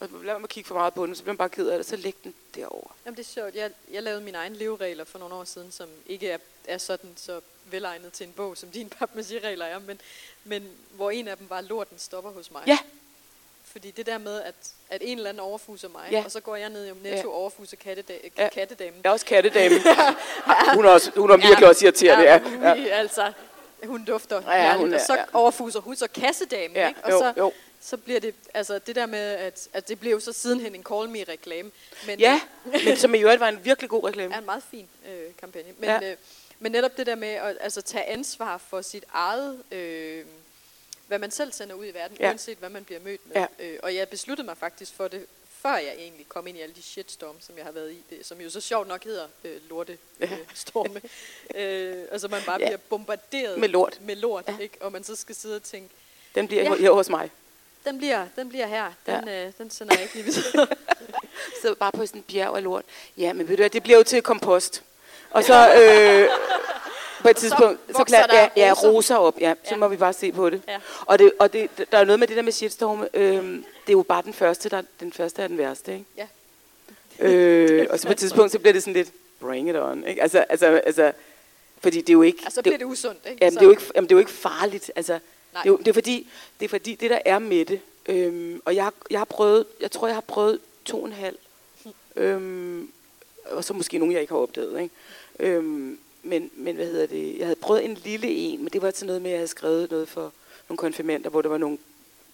Og lad at kigge for meget på den, så bliver man bare ked af det, så læg den derover. Jamen det er sjovt. Jeg, jeg lavede mine egne leveregler for nogle år siden, som ikke er, er sådan så velegnet til en bog, som dine papmaché-regler er, men, men hvor en af dem var, lorten stopper hos mig. Ja. Fordi det der med, at, at en eller anden overfuser mig, Ja. og så går jeg ned i Netto Ja. overfuser katteda- Ja. kattedamen. Er også kattedame. hun, er også, hun er virkelig også irriterende. Ja, ja. ja. Altså, hun dufter Ja, ja, hun er- og så ja. overfuser hun så kassedamen, Ja, ikke? Og jo, så, jo. Så bliver det, altså det der med, at, at det blev så sidenhen en Call Me-reklame. Men, ja, men som i øvrigt var en virkelig god reklame. er en meget fin øh, kampagne. Men, Ja. øh, men netop det der med at altså, tage ansvar for sit eget, øh, hvad man selv sender ud i verden, Ja. uanset hvad man bliver mødt med. Ja. Øh, og jeg besluttede mig faktisk for det, før jeg egentlig kom ind i alle de shitstorms, som jeg har været i, det, som jo så sjovt nok hedder øh, lorte øh, storme. øh, altså man bare Ja. bliver bombarderet Med lort. med lort Ja. ikke? og man så skal sidde og tænke, Den bliver Ja. ja. hos mig. Den bliver, den bliver her, den, Ja. øh, den sender jeg ikke lige videre. sidder bare på sådan en bjerg af lort. Ja, men ved du hvad, det bliver jo til kompost. Og så øh, på et tidspunkt, så, vokser klar, der ja, ja, roser. op, ja, så Ja. må vi bare se på det. Ja. Og, det, og det, der er noget med det der med shitstorm, øh, det er jo bare den første, der, den første er den værste, ikke? Ja. Øh, og så på et tidspunkt, så bliver det sådan lidt, bring it on, ikke? Altså, altså, altså fordi det er jo ikke... Og så bliver det usundt. Ikke? Jamen, så, det er jo ikke, jamen, det er jo ikke farligt. Altså, det, Nej. er det, er fordi, det er fordi, det der er med det, øhm, og jeg, jeg har prøvet, jeg tror, jeg har prøvet to og en halv, øhm, og så måske nogen, jeg ikke har opdaget, ikke? Øhm, men, men hvad hedder det, jeg havde prøvet en lille en, men det var til noget med, at jeg havde skrevet noget for nogle konfirmander, hvor der var nogle,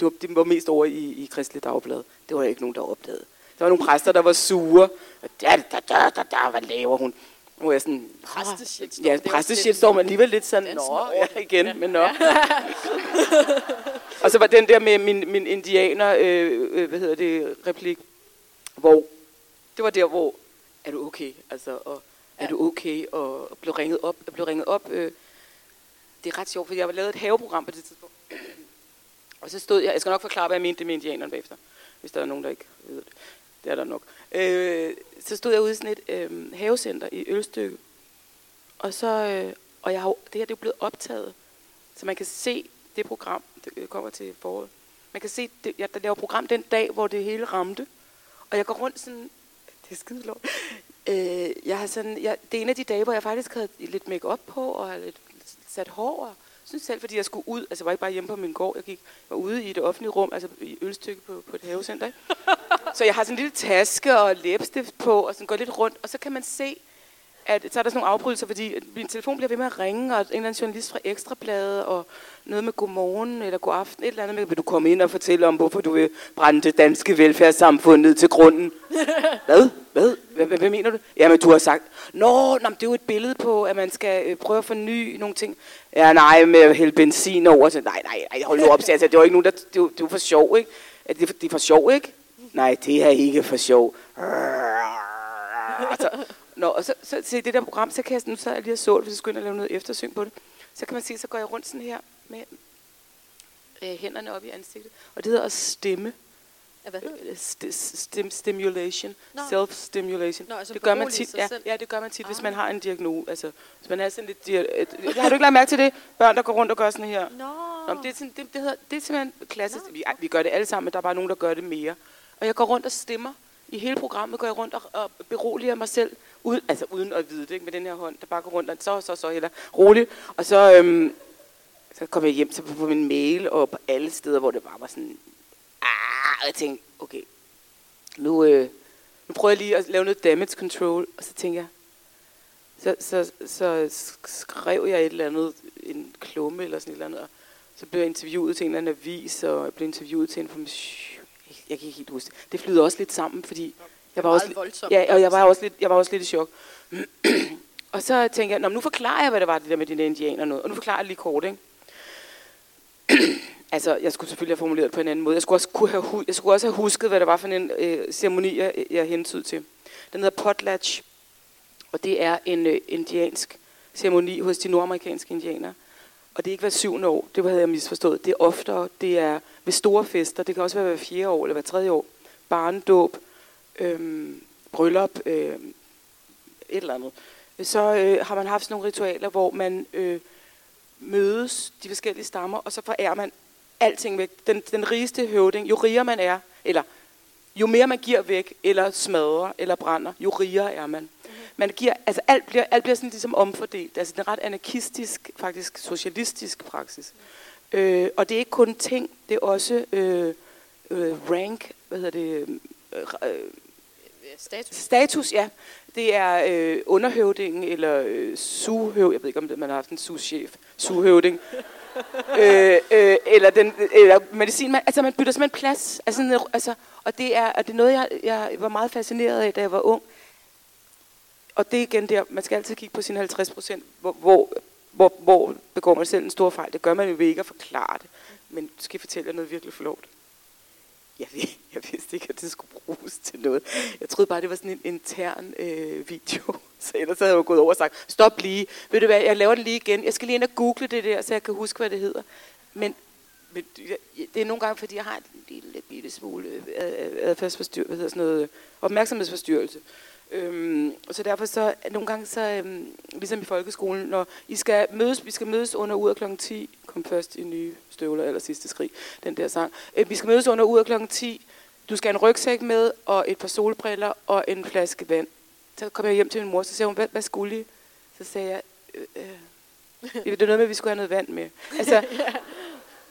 det var, det var mest over i, i Kristelig Dagblad. Det var der ikke nogen, der opdagede. Der var nogle præster, der var sure. Da, da, da, da, da, hvad laver hun? Hvor jeg sådan, Præsteshitstorm, Ja, er præsteshitstorm er alligevel lidt sådan, nå, ja, igen, men nå. og så var den der med min, min indianer, øh, øh, hvad hedder det, replik, hvor, det var der, hvor, er du okay, altså, og er Ja. du okay, og, og blev ringet op, jeg blev ringet op, øh, det er ret sjovt, for jeg har lavet et haveprogram på det tidspunkt, og så stod jeg, jeg skal nok forklare, hvad jeg mente det med indianerne bagefter, hvis der er nogen, der ikke ved det. Det er der nok. Øh, så stod jeg ude i sådan et øh, havecenter i Ølstykke, og så, øh, og jeg har, det her det er jo blevet optaget, så man kan se det program, det øh, kommer til foråret. Man kan se, det, jeg der laver program den dag, hvor det hele ramte. Og jeg går rundt sådan, det er skide lort. Øh, jeg har sådan, jeg, det er en af de dage, hvor jeg faktisk havde lidt make op på, og har lidt sat hår. Og synes selv, fordi jeg skulle ud, altså jeg var ikke bare hjemme på min gård, jeg gik, var ude i det offentlige rum, altså i ølstykke på, på et havecenter. Ikke? så jeg har sådan en lille taske og læbestift på, og sådan går lidt rundt, og så kan man se, at så er der sådan nogle afbrydelser, fordi min telefon bliver ved med at ringe, og en eller anden journalist fra Ekstrabladet, og noget med godmorgen eller god aften, et eller andet med, vil du komme ind og fortælle om, hvorfor du vil brænde det danske velfærdssamfund ned til grunden? hvad? Hvad? Hvad, hvad, hvad mener du? Jamen, du har sagt, nå, nå det er jo et billede på, at man skal øh, prøve at forny nogle ting. Ja, nej, med at hælde benzin over. Så, nej, nej, nej, hold nu op, altså, det var ikke nogen, der, det, det var for sjov, ikke? Det, det er for sjov, ikke? Nej, det er ikke for sjov. Altså, Nå, og så, så se det der program, så kan jeg, nu så jeg lige og så hvis jeg skulle ind og lave noget eftersyn på det, så kan man se, så går jeg rundt sådan her med øh, hænderne op i ansigtet, og det hedder at stemme. Ja, hvad hedder det? Øh, stim, stimulation, Nå. self-stimulation. Nå, altså det gør man tit, ja, selv. ja, det gør man tit, hvis Ah. man har en diagnose. Altså, hvis man er sådan lidt... dia- et- Har du ikke lagt mærke til det? Børn, der går rundt og gør sådan her. Nå. Nå, men det, er sådan, det, det, hedder, det er simpelthen klassisk. Vi, ej, vi gør det alle sammen, men der er bare nogen, der gør det mere. Og jeg går rundt og stemmer. I hele programmet går jeg rundt og, og beroliger mig selv, uden, altså uden at vide det, ikke, med den her hånd, der bare går rundt og så, så, så, heller roligt. Og så, øhm, så kom jeg hjem så på, på min mail og på alle steder, hvor det bare var sådan, ah, og jeg tænkte, okay, nu, øh, nu prøver jeg lige at lave noget damage control, og så tænker jeg, så, så, så skrev jeg et eller andet, en klumme eller sådan et eller andet, og så blev jeg interviewet til en eller anden avis, og jeg blev interviewet til information. Jeg kan ikke helt huske det. Det flyder også lidt sammen, fordi jeg var også, voldsomt. ja, og jeg var også lidt, jeg var også lidt i chok. og så tænker jeg, Nå, nu forklarer jeg, hvad det var, det der med de der indianer og noget. Og nu forklarer jeg lige kort, ikke? altså, jeg skulle selvfølgelig have formuleret det på en anden måde. Jeg skulle også, kunne have, jeg skulle også have husket, hvad det var for en øh, ceremoni, jeg, jeg hentede til. Den hedder potlatch, og det er en øh, indiansk ceremoni hos de nordamerikanske indianere. Og det er ikke hver syvende år, det havde jeg misforstået. Det er oftere, det er ved store fester, det kan også være hver fjerde år eller hver tredje år. Barndåb, øhm, bryllup, øhm, et eller andet. Så øh, har man haft sådan nogle ritualer, hvor man øh, mødes, de forskellige stammer, og så forærer man alting væk. Den, den rigeste høvding, jo rigere man er, eller jo mere man giver væk, eller smadrer, eller brænder, jo rigere er man. Mhm. Man giver, altså alt bliver, alt bliver sådan ligesom omfordelt. Altså det er en ret anarkistisk, faktisk socialistisk praksis. Øh, og det er ikke kun ting, det er også øh, øh, rank, hvad hedder det, øh, øh, Status. status, ja. Det er øh, underhøvdingen, eller øh, suhøv, jeg ved ikke om det, man har haft en suchef, suhøvding. øh, øh, eller, den, eller medicin, man, altså man bytter simpelthen plads. Altså, altså, og det er, og det er noget, jeg, jeg var meget fascineret af, da jeg var ung. Og det er igen der, man skal altid kigge på sine 50 procent, hvor, hvor, hvor, hvor begår man selv en stor fejl. Det gør man jo ved ikke at forklare det. Men skal jeg fortælle jer noget virkelig forlovt? Jeg, ved, jeg vidste ikke, at det skulle bruges til noget. Jeg troede bare, det var sådan en intern øh, video. Så ellers havde jeg jo gået over og sagt, stop lige. Ved du hvad, jeg laver det lige igen. Jeg skal lige ind og google det der, så jeg kan huske, hvad det hedder. Men, men det er nogle gange, fordi jeg har en lille bitte smule øh, adfærdsforstyrrelse, hvad hedder sådan noget, opmærksomhedsforstyrrelse. Øhm, og så derfor så, nogle gange så, øhm, ligesom i folkeskolen, når I skal mødes, vi skal mødes under ud af klokken 10, kom først i nye støvler, eller sidste skrig, den der sang. Øh, vi skal mødes under ud af klokken 10, du skal have en rygsæk med, og et par solbriller, og en flaske vand. Så kom jeg hjem til min mor, så sagde hun, hvad, hvad skulle I? Så sagde jeg, øh, øh, det er noget med, at vi skulle have noget vand med. Altså,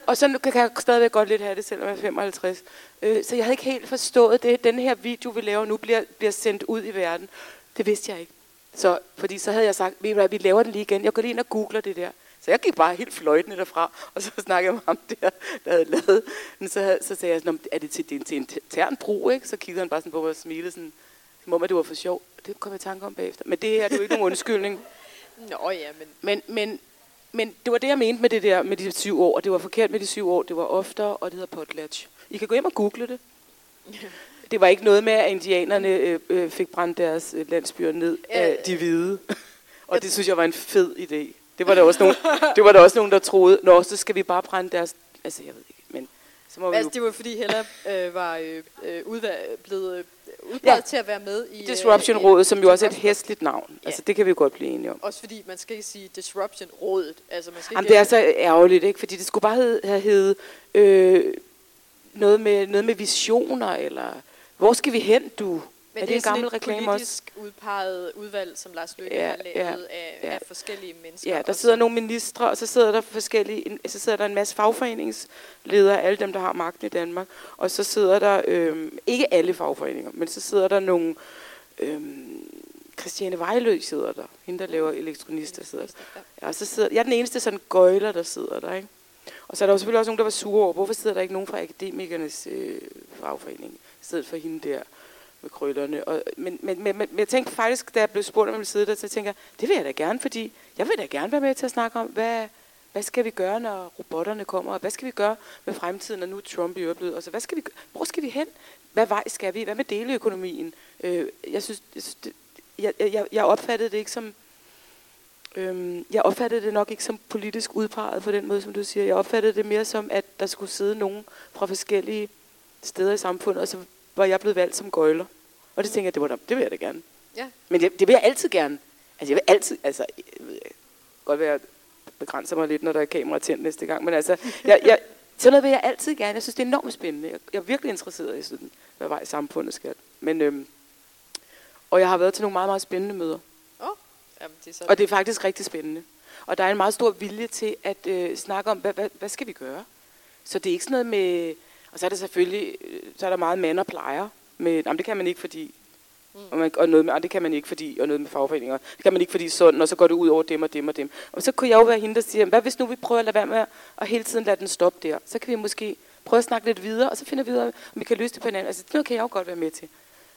og så kan jeg stadigvæk godt lidt have det, selvom jeg er 55. Øh, så jeg havde ikke helt forstået det. Den her video, vi laver nu, bliver, bliver sendt ud i verden. Det vidste jeg ikke. Så, fordi så havde jeg sagt, hvad, vi laver den lige igen. Jeg går lige ind og googler det der. Så jeg gik bare helt fløjtende derfra, og så snakkede jeg med ham der, der havde lavet. Men så, havde- så sagde jeg sådan, "Nå, er det til, det er til intern brug, ikke? Så kiggede han bare sådan på mig og smilede sådan, som om, at det var for sjov. Det kom jeg i tanke om bagefter. Men det her, det er jo ikke nogen undskyldning. Nå ja, men Men, men, men det var det, jeg mente med det der med de syv år. Det var forkert med de syv år. Det var oftere, og det hedder potlatch. I kan gå hjem og google det. Det var ikke noget med, at indianerne øh, øh, fik brændt deres øh, landsbyer ned af de hvide. Og det synes jeg var en fed idé. Det var der også nogen, det var der også nogen der troede, nå, så skal vi bare brænde deres... Altså, jeg ved ikke, men så må vi altså, jo... det var fordi Hella øh, var øh, øh, udvalg, blevet udpeget Ja. til at være med i... øh, Disruption-rådet, som jo også er et Disruption- hæsligt navn. Ja. Altså, det kan vi jo godt blive enige om. Også fordi man skal ikke sige Disruption-rådet. Altså, man skal Jamen, ikke, det er så ærgerligt, ikke? Fordi det skulle bare hed- have heddet øh, noget, med, noget med visioner, eller hvor skal vi hen, du? Men er det, det en gammel reklame også? politisk udpeget udvalg, som Lars Løkke Ja, har lavet ja, af, ja. af forskellige mennesker. Ja, der og sidder nogle ministre, og så sidder der forskellige, en- så sidder der en masse fagforeningsledere, alle dem, der har magten i Danmark, og så sidder der, øhm, ikke alle fagforeninger, men så sidder der nogle, øhm, Christiane Vejlø sidder der, hende der laver elektronister sidder der. Ja, og så sidder, jeg er den eneste sådan gøjler, der sidder der, ikke? Og så er der jo selvfølgelig også nogen, der var sure over, hvorfor sidder der ikke nogen fra akademikernes øh, fagforening, i stedet for hende der med krøllerne. Og, men, men, men, men, jeg tænkte faktisk, da jeg blev spurgt, om jeg ville sidde der, så tænker jeg, det vil jeg da gerne, fordi jeg vil da gerne være med til at snakke om, hvad, hvad skal vi gøre, når robotterne kommer, og hvad skal vi gøre med fremtiden, når nu Trump i øjeblikket, og så hvad skal vi, hvor skal vi hen? Hvad vej skal vi? Hvad med deleøkonomien? Øh, jeg synes, jeg, synes det, jeg, jeg, jeg opfattede det ikke som, øhm, jeg opfattede det nok ikke som politisk udpeget på den måde, som du siger. Jeg opfattede det mere som, at der skulle sidde nogen fra forskellige steder i samfundet, og så var jeg blevet valgt som gøjler. Og det tænker jeg, det, var da, det vil jeg da gerne. Ja. Men det, det vil jeg altid gerne. Altså, jeg vil altid, altså, jeg ved godt være, jeg begrænser mig lidt, når der er kamera tændt næste gang, men altså, jeg, jeg, sådan noget vil jeg altid gerne. Jeg synes, det er enormt spændende. Jeg, jeg er virkelig interesseret i sådan, hvad vej samfundet skal. Men, øhm, og jeg har været til nogle meget, meget spændende møder. Oh, jamen det er så... Og det er faktisk rigtig spændende. Og der er en meget stor vilje til at øh, snakke om, hvad, hvad, hvad skal vi gøre? Så det er ikke sådan noget med... Og så er det selvfølgelig... øh, Så er der meget mand og plejer. Med, jamen, det kan man ikke, fordi... Mm. Og, man, og noget med, og det kan man ikke, fordi... Og noget med fagforeninger. Det kan man ikke, fordi sådan, og så går det ud over dem og dem og dem. Og så kunne jeg jo være hende, der siger, hvad hvis nu vi prøver at lade være med at- at hele tiden lade den stoppe der? Så kan vi måske prøve at snakke lidt videre, og så finder vi ud af, om vi kan løse det på hinanden. Altså, det noget kan jeg jo godt være med til.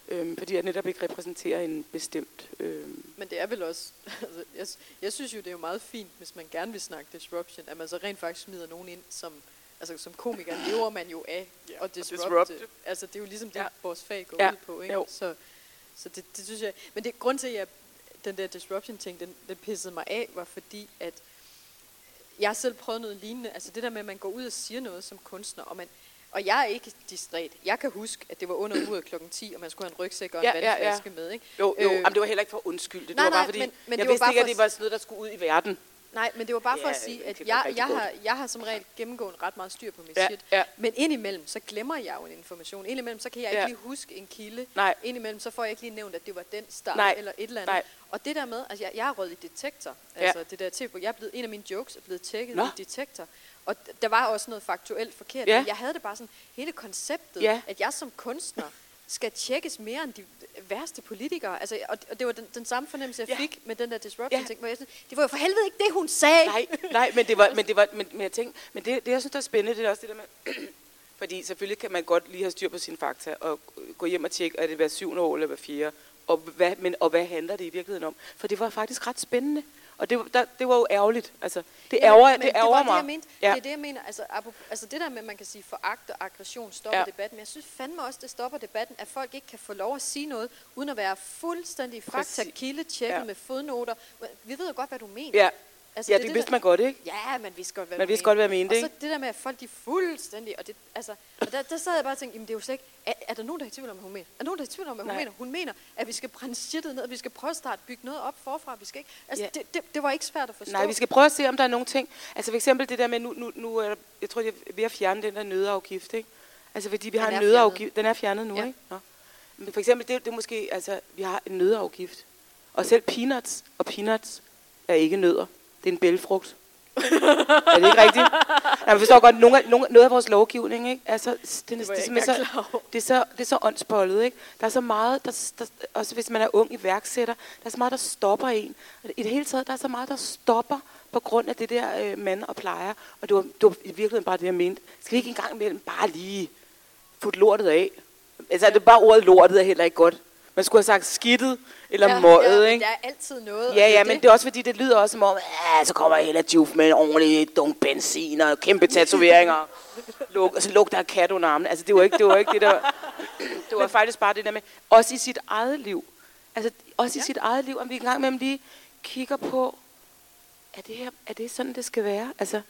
Øhm, fordi jeg netop ikke repræsenterer en bestemt... Øhm, Men det er vel også, altså, jeg, jeg synes jo, det er jo meget fint, hvis man gerne vil snakke disruption, at man så rent faktisk smider nogen ind, som, altså som komiker lever man jo af Ja, at disrupte. disrupte. Altså det er jo ligesom det, Ja. vores fag går Ja, ud på, ikke? jo. Så, så det, det synes jeg, men det grund til, at jeg, den der disruption ting, den, den pissede mig af, var fordi, at jeg selv prøvet noget lignende, altså det der med, at man går ud og siger noget som kunstner, og man, og jeg er ikke distræt. Jeg kan huske, at det var under uret klokken 10, og man skulle have en rygsæk og en Ja, ja, ja. vandflaske med, ikke? Jo, jo. Øh, Jamen, det var heller ikke for at undskylde det. nej, var bare fordi, men- men jeg det var vidste bare ikke, at det var sådan noget, der skulle ud i verden. Nej, men det var bare for Ja, at sige, at jeg, jeg, har, jeg har som regel gennemgående ret meget styr på mit Ja, shit. ja. Men indimellem, så glemmer jeg jo en information. Indimellem, så kan jeg Ja. ikke lige huske en kilde. Nej. Indimellem, så får jeg ikke lige nævnt, at det var den start Nej. eller et eller andet. Nej. Og det der med, altså jeg, jeg er røget i detektor. Ja. Altså det der tv, jeg er blevet, en af mine jokes er blevet tjekket Nå. i detektor. Og der var også noget faktuelt forkert. Ja. Men jeg havde det bare sådan, hele konceptet, Ja. at jeg som kunstner skal tjekkes mere end de værste politikere. Altså, og, og det var den, den samme fornemmelse, jeg Ja. fik med den der disruption Ja. ting, hvor jeg sådan, det var jo for helvede ikke det, hun sagde. Nej, nej, men det var, men det var, men, men jeg tænkte, men det, det, jeg synes, der er spændende, det er også det der med, fordi selvfølgelig kan man godt lige have styr på sine fakta, og gå hjem og tjekke, er det hver syvende år eller hver fjerde, og hvad, men, og hvad handler det i virkeligheden om? For det var faktisk ret spændende, og det, var- der, det var jo ærgerligt, altså, det ærger, men det ærger var mig. Det, jeg mente. Ja. Det er det, jeg mener. Altså, altså det der med, at man kan sige, foragt og aggression stopper Ja. ja. debatten. Men jeg synes fandme også, det stopper debatten, at folk ikke kan få lov at sige noget, uden at være fuldstændig fakta kilde tjekket Ja. ja. med fodnoter. Vi ved jo godt, hvad du mener. Ja, altså, ja det, det vidste der- man godt, ikke? Ja, man vidste godt, hvad Man du vidste godt, hvad jeg mente, Og så ikke? det der med, at folk de er fuldstændig, og, det, altså, og der, der sad jeg bare og tænkte, jamen det er jo slet ikke, er, er der nogen, der er i tvivl om, hvad hun mener? Er der nogen, der er i tvivl om, hvad hun Nej. mener? Hun mener, at vi skal brænde shitet ned, at vi skal prøve at starte bygge noget op forfra, vi skal ikke, altså Ja. det, det, det, var ikke svært at forstå. Nej, vi skal prøve at se, om der er nogle ting. Altså for eksempel det der med, nu, nu, nu er der, jeg tror, jeg er ved at fjerne den der nødafgift, ikke? Altså fordi vi Den har en nødafgift. Den er fjernet nu, Ja. ikke? Nå. Men for eksempel, det, det er måske, altså, vi har en nødafgift. Og selv peanuts, og peanuts er ikke nødder. Det er en bælfrugt. er det ikke rigtigt? Man forstår godt, nogle af, nogle, noget af vores lovgivning, ikke? Altså, det, det, Det det, jeg så, det, er så, det er så åndsbollet, ikke? Der er så meget, der, der, også hvis man er ung iværksætter, der er så meget, der stopper en. I det hele taget, der er så meget, der stopper på grund af det der øh, mand og plejer. Og det var, det var i virkeligheden bare det, jeg mente. Skal vi ikke engang imellem bare lige få lortet af? Altså, det er bare ordet lortet er heller ikke godt. Man skulle have sagt skidtet eller ja, møget, ja, ikke? Der er altid noget. og Ja, det ja, men det er også fordi, det lyder også som om, ja, så kommer Hella Juf med en ordentlig dunk benzin og kæmpe tatoveringer. Luk, og så lugter af kat under armen. Altså, det var ikke det, var ikke det der... Det var faktisk bare det der med, også i sit eget liv. Altså, også i Ja. sit eget liv, om vi engang med lige kigger på, er det, her, er det sådan, det skal være? Altså,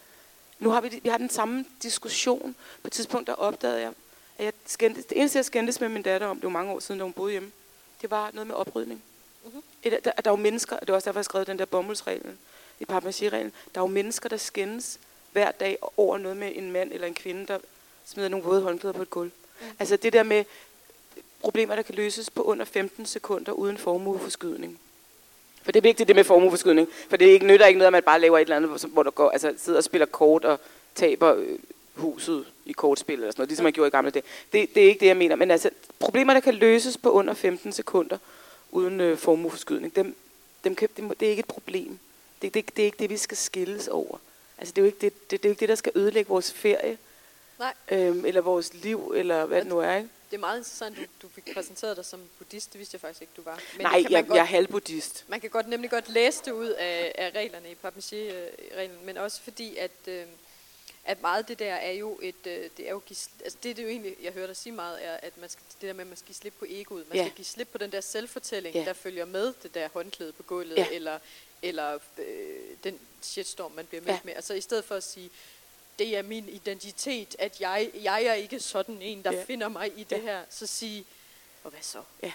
nu har vi, vi har den samme diskussion. På et tidspunkt, der opdagede jeg, at jeg skændtes, det eneste, jeg skændtes med min datter om, det var mange år siden, da hun boede hjemme, det var noget med oprydning. Mhm. Et, der, der er jo mennesker, og det er også derfor, jeg har skrevet den der bomuldsreglen, i papmaché-reglen, der er jo mennesker, der skændes hver dag over noget med en mand eller en kvinde, der smider nogle våde håndklæder på et gulv. Mm. Altså det der med, problemer, der kan løses på under 15 sekunder uden formueforskydning. For det er vigtigt det med formueforskydning, for det er ikke, nytter ikke noget, at man bare laver et eller andet, hvor der går, altså sidder og spiller kort og taber øh, huset i kortspil eller sådan noget, ligesom man gjorde i gamle dage. Det, det er ikke det, jeg mener. Men altså, problemer, der kan løses på under 15 sekunder uden øh, formueforskydning, dem, dem kan, det, det er ikke et problem. Det, det, det er ikke det, vi skal skilles over. Altså, det er jo ikke det, det, det, er jo ikke det der skal ødelægge vores ferie. Nej. Øhm, eller vores liv, eller hvad det nu er, ikke? Det er meget interessant, du, du fik præsenteret dig som buddhist. Det vidste jeg faktisk ikke, du var. Men Nej, jeg, godt, jeg er halvbuddhist. Man kan godt, nemlig godt læse det ud af, af reglerne i Papier-reglen, men også fordi, at, øh, at meget det der er jo et, øh, det er jo, altså det, det er jo egentlig, jeg hører dig sige meget, er, at man skal, det der med, at man skal give slip på egoet. Man ja. skal give slip på den der selvfortælling, ja. der følger med det der håndklæde på gulvet, ja. eller, eller øh, den shitstorm, man bliver mødt ja. med. Altså i stedet for at sige, det er min identitet, at jeg, jeg er ikke sådan en, der ja. finder mig i det ja. her. Så sige, og hvad så? Ja.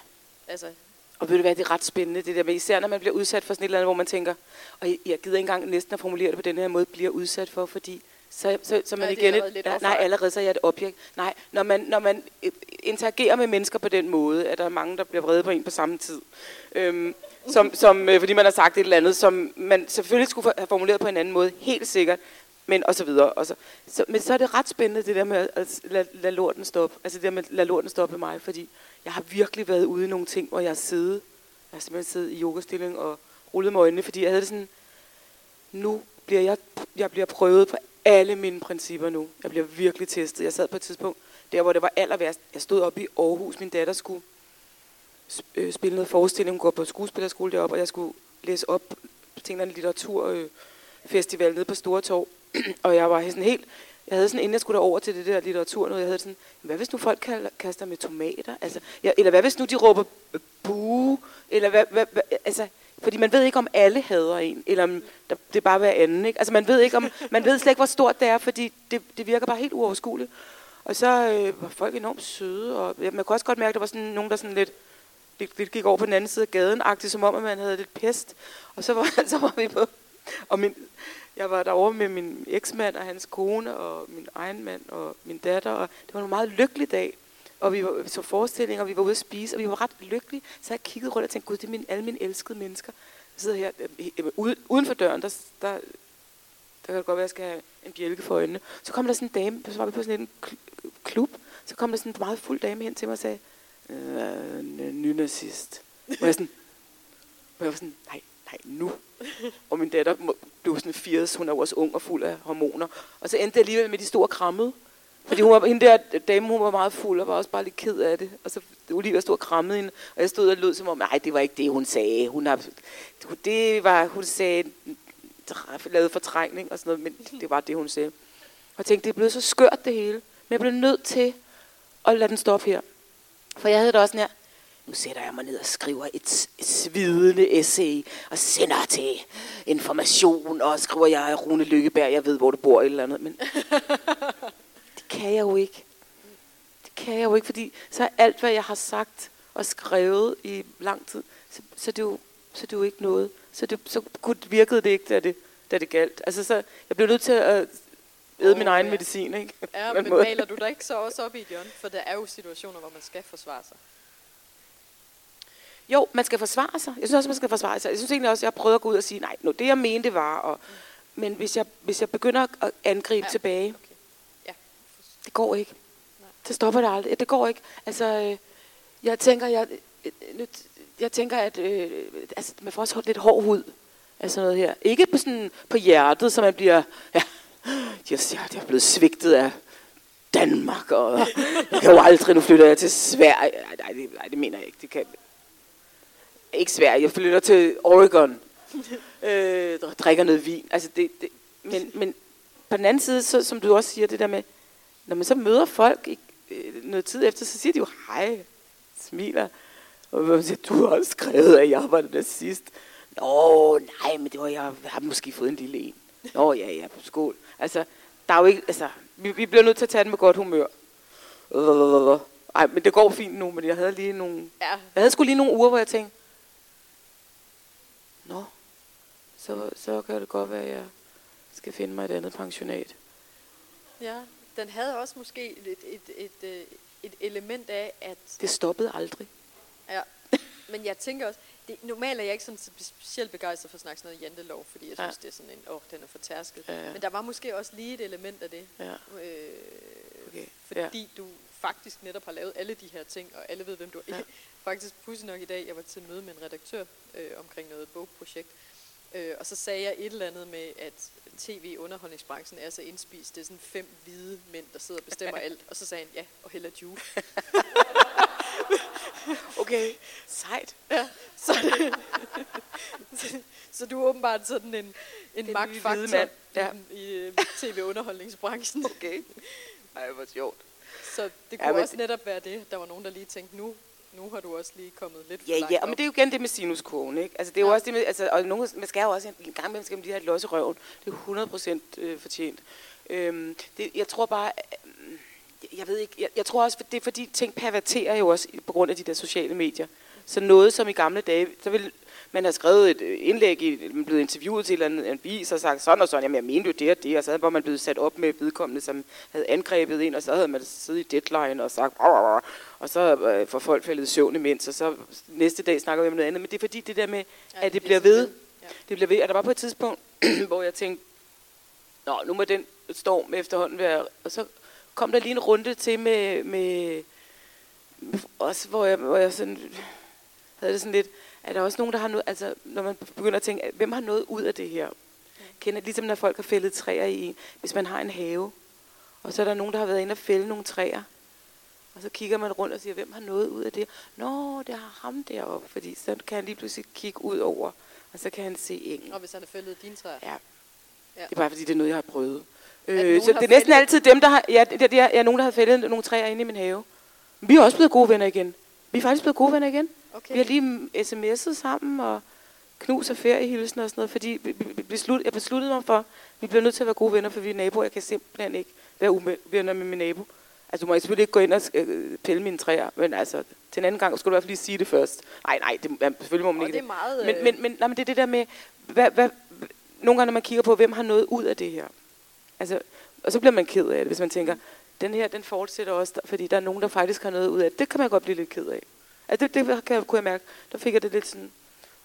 Altså, og ved du hvad, det er ret spændende, det der med, især når man bliver udsat for sådan et eller andet, hvor man tænker, og jeg, jeg gider ikke engang næsten at formulere det på den her måde, bliver udsat for, fordi så, så, så man igen et, ja, nej, allerede så er jeg et objekt. Nej, når man, når man øh, interagerer med mennesker på den måde, at der er mange, der bliver vrede på en på samme tid. Øhm, som, som, øh, fordi man har sagt et eller andet, som man selvfølgelig skulle have formuleret på en anden måde, helt sikkert men og så videre. Og så, så, men så er det ret spændende, det der med at lade, lade lorten stoppe. Altså det der med at lade lorten stoppe mig, fordi jeg har virkelig været ude i nogle ting, hvor jeg har siddet, jeg har simpelthen siddet i yogastilling og rullet med øjnene, fordi jeg havde det sådan, nu bliver jeg, jeg bliver prøvet på alle mine principper nu. Jeg bliver virkelig testet. Jeg sad på et tidspunkt, der hvor det var aller værst. Jeg stod oppe i Aarhus, min datter skulle øh, spille noget forestilling, gå på skuespillerskole deroppe, og jeg skulle læse op til en eller anden litteraturfestival nede på Store Torv. og jeg var sådan helt, jeg havde sådan, inden jeg skulle over til det der litteratur, noget, jeg havde sådan, hvad hvis nu folk kaster med tomater? Altså, ja, eller hvad hvis nu de råber øh, bue? Eller hvad, hvad, hvad, altså, fordi man ved ikke, om alle hader en, eller om der, det er bare hver anden. Ikke? Altså, man ved, ikke om, man ved slet ikke, hvor stort det er, fordi det, det virker bare helt uoverskueligt. Og så øh, var folk enormt søde, og ja, man kunne også godt mærke, at der var sådan nogen, der sådan lidt, lidt, lidt gik over på den anden side af gaden, som om, at man havde lidt pest. Og så var, så var vi på, og min, jeg var derovre med min eksmand og hans kone og min egen mand og min datter, og det var en meget lykkelig dag. Og vi, var, vi så forestillinger, og vi var ude at spise, og vi var ret lykkelige. Så jeg kiggede rundt og tænkte, gud, det er mine, alle mine elskede mennesker. Jeg sidder her øh, øh ude, uden for døren, der, der, der kan det godt være, at jeg skal have en bjælke for øjnene. Så kom der sådan en dame, så var vi på sådan en klub, så kom der sådan en meget fuld dame hen til mig og sagde, øh, nynazist. Og jeg sådan, og jeg var sådan, nej, nej, nu. Og min datter blev sådan 80, hun er jo også ung og fuld af hormoner. Og så endte det alligevel med de store krammede. Fordi hun var, hende der dame, hun var meget fuld og var også bare lidt ked af det. Og så Olivia stod og krammede hende, og jeg stod og lød som om, nej, det var ikke det, hun sagde. Hun har, det var, hun sagde, lavet fortrængning og sådan noget, men det var det, hun sagde. Og jeg tænkte, det er blevet så skørt det hele, men jeg blev nødt til at lade den stoppe her. For jeg havde det også sådan her, nu sætter jeg mig ned og skriver et, et svidende essay, og sender til information, og skriver jeg, Rune Lykkeberg, jeg ved, hvor du bor, eller andet. Men kan jeg jo ikke. Det kan jeg jo ikke, fordi så er alt, hvad jeg har sagt og skrevet i lang tid, så, så, det, jo, så det er jo ikke noget. Så, det, så virkede det ikke, da det, da det galt. Altså, så jeg blev nødt til at æde oh, min egen ja. medicin, ikke? Ja, men maler du dig ikke så også op i, John? For der er jo situationer, hvor man skal forsvare sig. Jo, man skal forsvare sig. Jeg synes også, man skal forsvare sig. Jeg synes egentlig også, at jeg har prøvet at gå ud og sige, nej, nu, det jeg mente var, og, men hvis jeg, hvis jeg begynder at angribe ja. tilbage, okay det går ikke. Nej. Det stopper det aldrig. Det går ikke. Altså, øh, jeg tænker, jeg, øh, jeg tænker, at øh, altså, man får også lidt hård hud af sådan noget her. Ikke på, sådan, på hjertet, så man bliver, ja, yes, jeg, jeg er blevet svigtet af Danmark, og jeg kan jo aldrig, nu flytter jeg til Sverige. Nej, det, nej, det mener jeg ikke. Det kan, ikke Sverige, jeg flytter til Oregon, øh, drikker noget vin. Altså det, det, men, men på den anden side, så, som du også siger, det der med, når man så møder folk ikke, øh, noget tid efter, så siger de jo hej, smiler. Og man siger, du har skrevet, at jeg var den sidst. Nå, nej, men det var, jeg har måske fået en lille en. Nå, ja, ja, skål. Altså, der er jo ikke, altså, vi, vi bliver nødt til at tage den med godt humør. Ej, men det går fint nu, men jeg havde lige nogle, ja. jeg havde sgu lige nogle uger, hvor jeg tænkte, Nå, så, så kan det godt være, at jeg skal finde mig et andet pensionat. Ja, den havde også måske et, et, et, et, et element af, at... Det stoppede aldrig. Ja, men jeg tænker også, det, normalt er jeg ikke sådan specielt begejstret for at snakke sådan noget jantelov, fordi jeg synes, ja. det er sådan en, åh, oh, den er for tærsket. Ja, ja. Men der var måske også lige et element af det. Ja. Øh, okay. Fordi ja. du faktisk netop har lavet alle de her ting, og alle ved, hvem du er. Ja. Faktisk pudsigt nok i dag, jeg var til møde med en redaktør øh, omkring noget bogprojekt, øh, og så sagde jeg et eller andet med, at tv-underholdningsbranchen er så indspist. Det er sådan fem hvide mænd, der sidder og bestemmer alt. Og så sagde han, ja, og heller juice. okay, sejt. Ja, så, så, så du er åbenbart sådan en, en magtfaktor ja. i, i øh, tv-underholdningsbranchen. Okay. Ej, hvor sjovt. Så det kunne ja, også netop være det. Der var nogen, der lige tænkte, nu, nu har du også lige kommet lidt Ja, ja, op. men det er jo igen det med sinuskurven, ikke? Altså, det er ja. jo også det med, altså, og nogen, man skal jo også en gang imellem skal man lige have et los i røven. Det er 100% øh, fortjent. Øhm, det, jeg tror bare, øh, jeg ved ikke, jeg, jeg tror også, det er fordi ting perverterer jo også på grund af de der sociale medier. Så noget som i gamle dage, så vil man har skrevet et øh, indlæg, i, man blevet interviewet til en, en vis og sagt sådan og sådan, jamen jeg mente jo det og det, og så havde man blevet sat op med vedkommende, som havde angrebet en, og så havde man siddet i deadline og sagt, og så øh, får folk faldet søvn imens, og så næste dag snakker vi om noget andet, men det er fordi det der med, at det bliver ved, det bliver ved, og der var på et tidspunkt, hvor jeg tænkte, nå, nu må den storm efterhånden være, og så kom der lige en runde til med, med, med også hvor jeg, hvor jeg sådan, havde det sådan lidt, er der også nogen, der har noget, altså når man begynder at tænke, hvem har noget ud af det her? Kender, ligesom når folk har fældet træer i hvis man har en have, og så er der nogen, der har været inde og fælde nogle træer, og så kigger man rundt og siger, hvem har noget ud af det? Nå, det har ham deroppe, fordi så kan han lige pludselig kigge ud over, og så kan han se engen. Og hvis han har fældet dine træer? Ja. ja. Det er bare fordi, det er noget, jeg har prøvet. Øh, så det er næsten altid dem, der har, ja, det, det er, ja, nogen, der har fældet nogle træer inde i min have. Vi er også blevet gode venner igen. Vi er faktisk blevet gode venner igen. Okay. Vi har lige sms'et sammen og knus og feriehilsen og sådan noget, fordi vi, vi beslut, jeg besluttede mig for, at vi bliver nødt til at være gode venner, for vi er naboer. Jeg kan simpelthen ikke være uvenner med min nabo. Altså, du må selvfølgelig ikke gå ind og øh, pille mine træer, men altså, til en anden gang skulle du i hvert fald lige sige det først. Nej, nej, det, ja, selvfølgelig må man og ikke det. er meget... Men, men, men, nej, men det er det der med, hvad, hvad, nogle gange når man kigger på, hvem har noget ud af det her. Altså, og så bliver man ked af det, hvis man tænker, den her, den fortsætter også, fordi der er nogen, der faktisk har noget ud af det. Det kan man godt blive lidt ked af. Altså det, det kan, kunne jeg mærke. Der fik jeg det lidt sådan,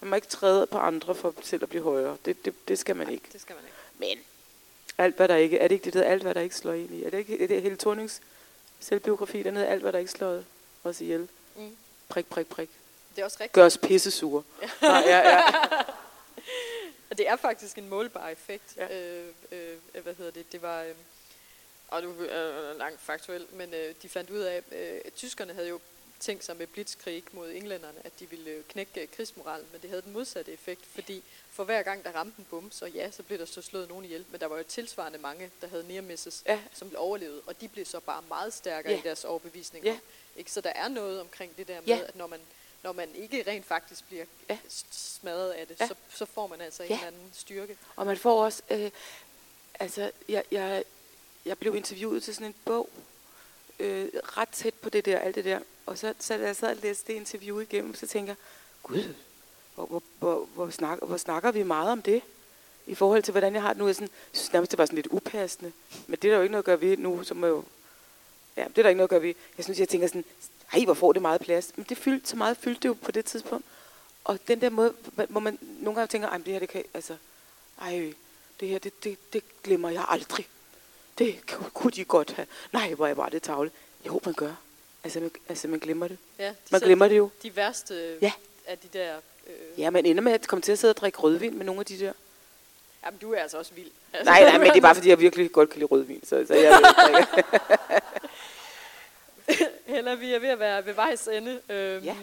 man må ikke træde på andre for selv at blive højere. Det, det, det skal man ikke. det skal man ikke. Men alt hvad der ikke, er det ikke det der, alt hvad der ikke slår ind i? Er det ikke det hele Tornings selvbiografi dernede, alt hvad der ikke slår os ihjel? Mm. Prik, prik, prik. Det er også rigtigt. Gør os pissesure. Ja. Nej, ja, ja. Og det er faktisk en målbar effekt. Ja. Øh, øh, hvad hedder det? Det var... Øh, og du er langt faktuelt, men øh, de fandt ud af, øh, at tyskerne havde jo tænkt sig med blitzkrig mod englænderne, at de ville knække krigsmoralen, men det havde den modsatte effekt, fordi for hver gang der ramte en bum, så ja, så blev der så slået nogen ihjel, men der var jo tilsvarende mange, der havde near misses, ja. som blev overlevet, og de blev så bare meget stærkere ja. i deres overbevisning. Ja. Ikke? Så der er noget omkring det der med, ja. at når man, når man ikke rent faktisk bliver ja. smadret af det, ja. så, så får man altså ja. en eller anden styrke. Og man får også, øh, altså jeg, jeg, jeg blev interviewet til sådan en bog, øh, ret tæt på det der, alt det der. Og så, så da jeg sad og læste det interview igennem, så tænker jeg, gud, hvor, hvor, hvor, hvor, snakker, hvor snakker vi meget om det? I forhold til, hvordan jeg har det nu. Jeg, sådan, jeg synes nærmest, det var sådan lidt upassende. Men det er der jo ikke noget at gøre ved nu, som jo... Ja, det er der ikke noget at gøre ved. Jeg synes, jeg tænker sådan, ej, hvor får det meget plads. Men det fyldte, så meget fyldte det jo på det tidspunkt. Og den der måde, hvor man nogle gange tænker, ej, det her, det kan, altså, ej, det her, det, det, det glemmer jeg aldrig det kunne de godt have. Nej, hvor var det tavle. Jo, man gør. Altså, man, altså, man glemmer det. Ja, de man glemmer det jo. De værste ja. af de der... Øh... Ja, man ender med at komme til at sidde og drikke rødvin med nogle af de der. Jamen, du er altså også vild. Altså. Nej, nej, men det er bare, fordi jeg virkelig godt kan lide rødvin. Så, så jeg Heller, vi er ved at være ved vejs ende. Øhm, ja.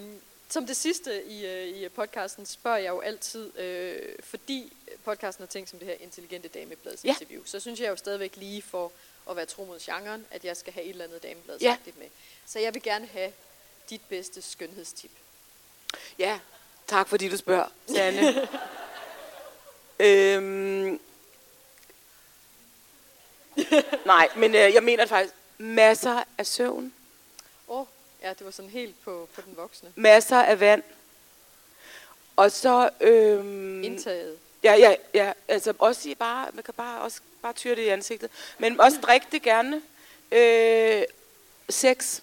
Som det sidste i, øh, i podcasten spørger jeg jo altid, øh, fordi podcasten har tænkt som det her intelligente damebladsinterview, ja. så synes jeg jo stadigvæk lige for at være tro mod genren, at jeg skal have et eller andet dameblad ja. med. Så jeg vil gerne have dit bedste skønhedstip. Ja, tak fordi du spørger, Sanne. øhm, nej, men øh, jeg mener faktisk masser af søvn. Åh, oh, ja, det var sådan helt på, på den voksne. Masser af vand. Og så... Øhm, Indtaget. Ja, ja, ja. Altså også bare, man kan bare også bare tyre det i ansigtet. Men også drikke det gerne. Øh, sex.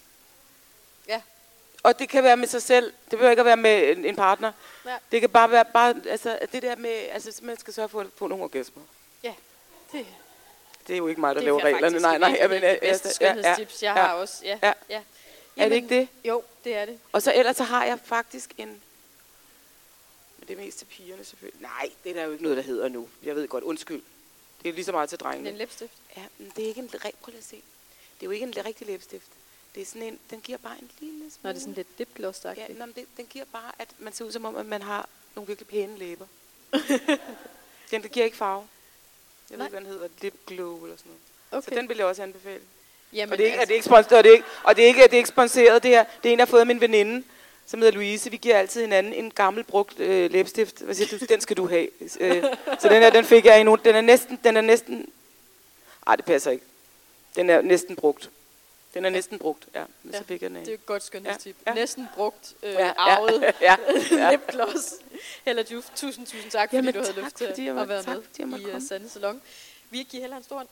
og det kan være med sig selv. Det behøver ikke at være med en, en partner. Ja. Det kan bare være, bare, altså, det der med, altså, man skal sørge for at få nogle orgasmer. Ja, det, Det er jo ikke mig, der det laver reglerne. Nej, nej. Jeg men, være det bedste skønhedstips, jeg har også. Ja, Ja. ja. Er det ikke det? Jo, det er det. Og så ellers så har jeg faktisk en... Men det er mest til pigerne selvfølgelig. Nej, det er der jo ikke noget, der hedder nu. Jeg ved godt, undskyld. Det er lige så meget til Det er drengene. en læbstift. Ja, men det er ikke en... Prøv lige at se. Det er jo ikke en rigtig læbestift. Det er sådan en... Den giver bare en lille smule... Når det er sådan lidt dipgloss Ja, nå, men det, den giver bare, at man ser ud som om, at man har nogle virkelig pæne læber. den, den giver ikke farve. Jeg Nej. ved ikke, hvad den hedder. Lip glow eller sådan noget. Okay. Så den vil jeg også anbefale. Jamen, Og det er ikke, altså, og det er ikke sponsoreret, og det er ikke, og det er ikke, det er ikke sponsoreret, det her. Det er en, jeg har fået af min veninde, som hedder Louise. Vi giver altid hinanden en gammel brugt øh, læbestift. Hvad siger du? Den skal du have. Øh, så den her, den fik jeg i nu. Den er næsten, den er næsten, ej, det passer ikke. Den er næsten brugt. Den er næsten brugt, ja. Men Ja, så fik jeg den af. det er et godt skønhedstip. Ja, ja. Næsten brugt, øh, Ja, ja, arvet ja, ja. lipgloss. Hella Juf, tusind, tusind tak, fordi Jamen, du havde tak, lyst til at være tak, med i uh. Sande Salon. Vi giver Hella en stor hånd.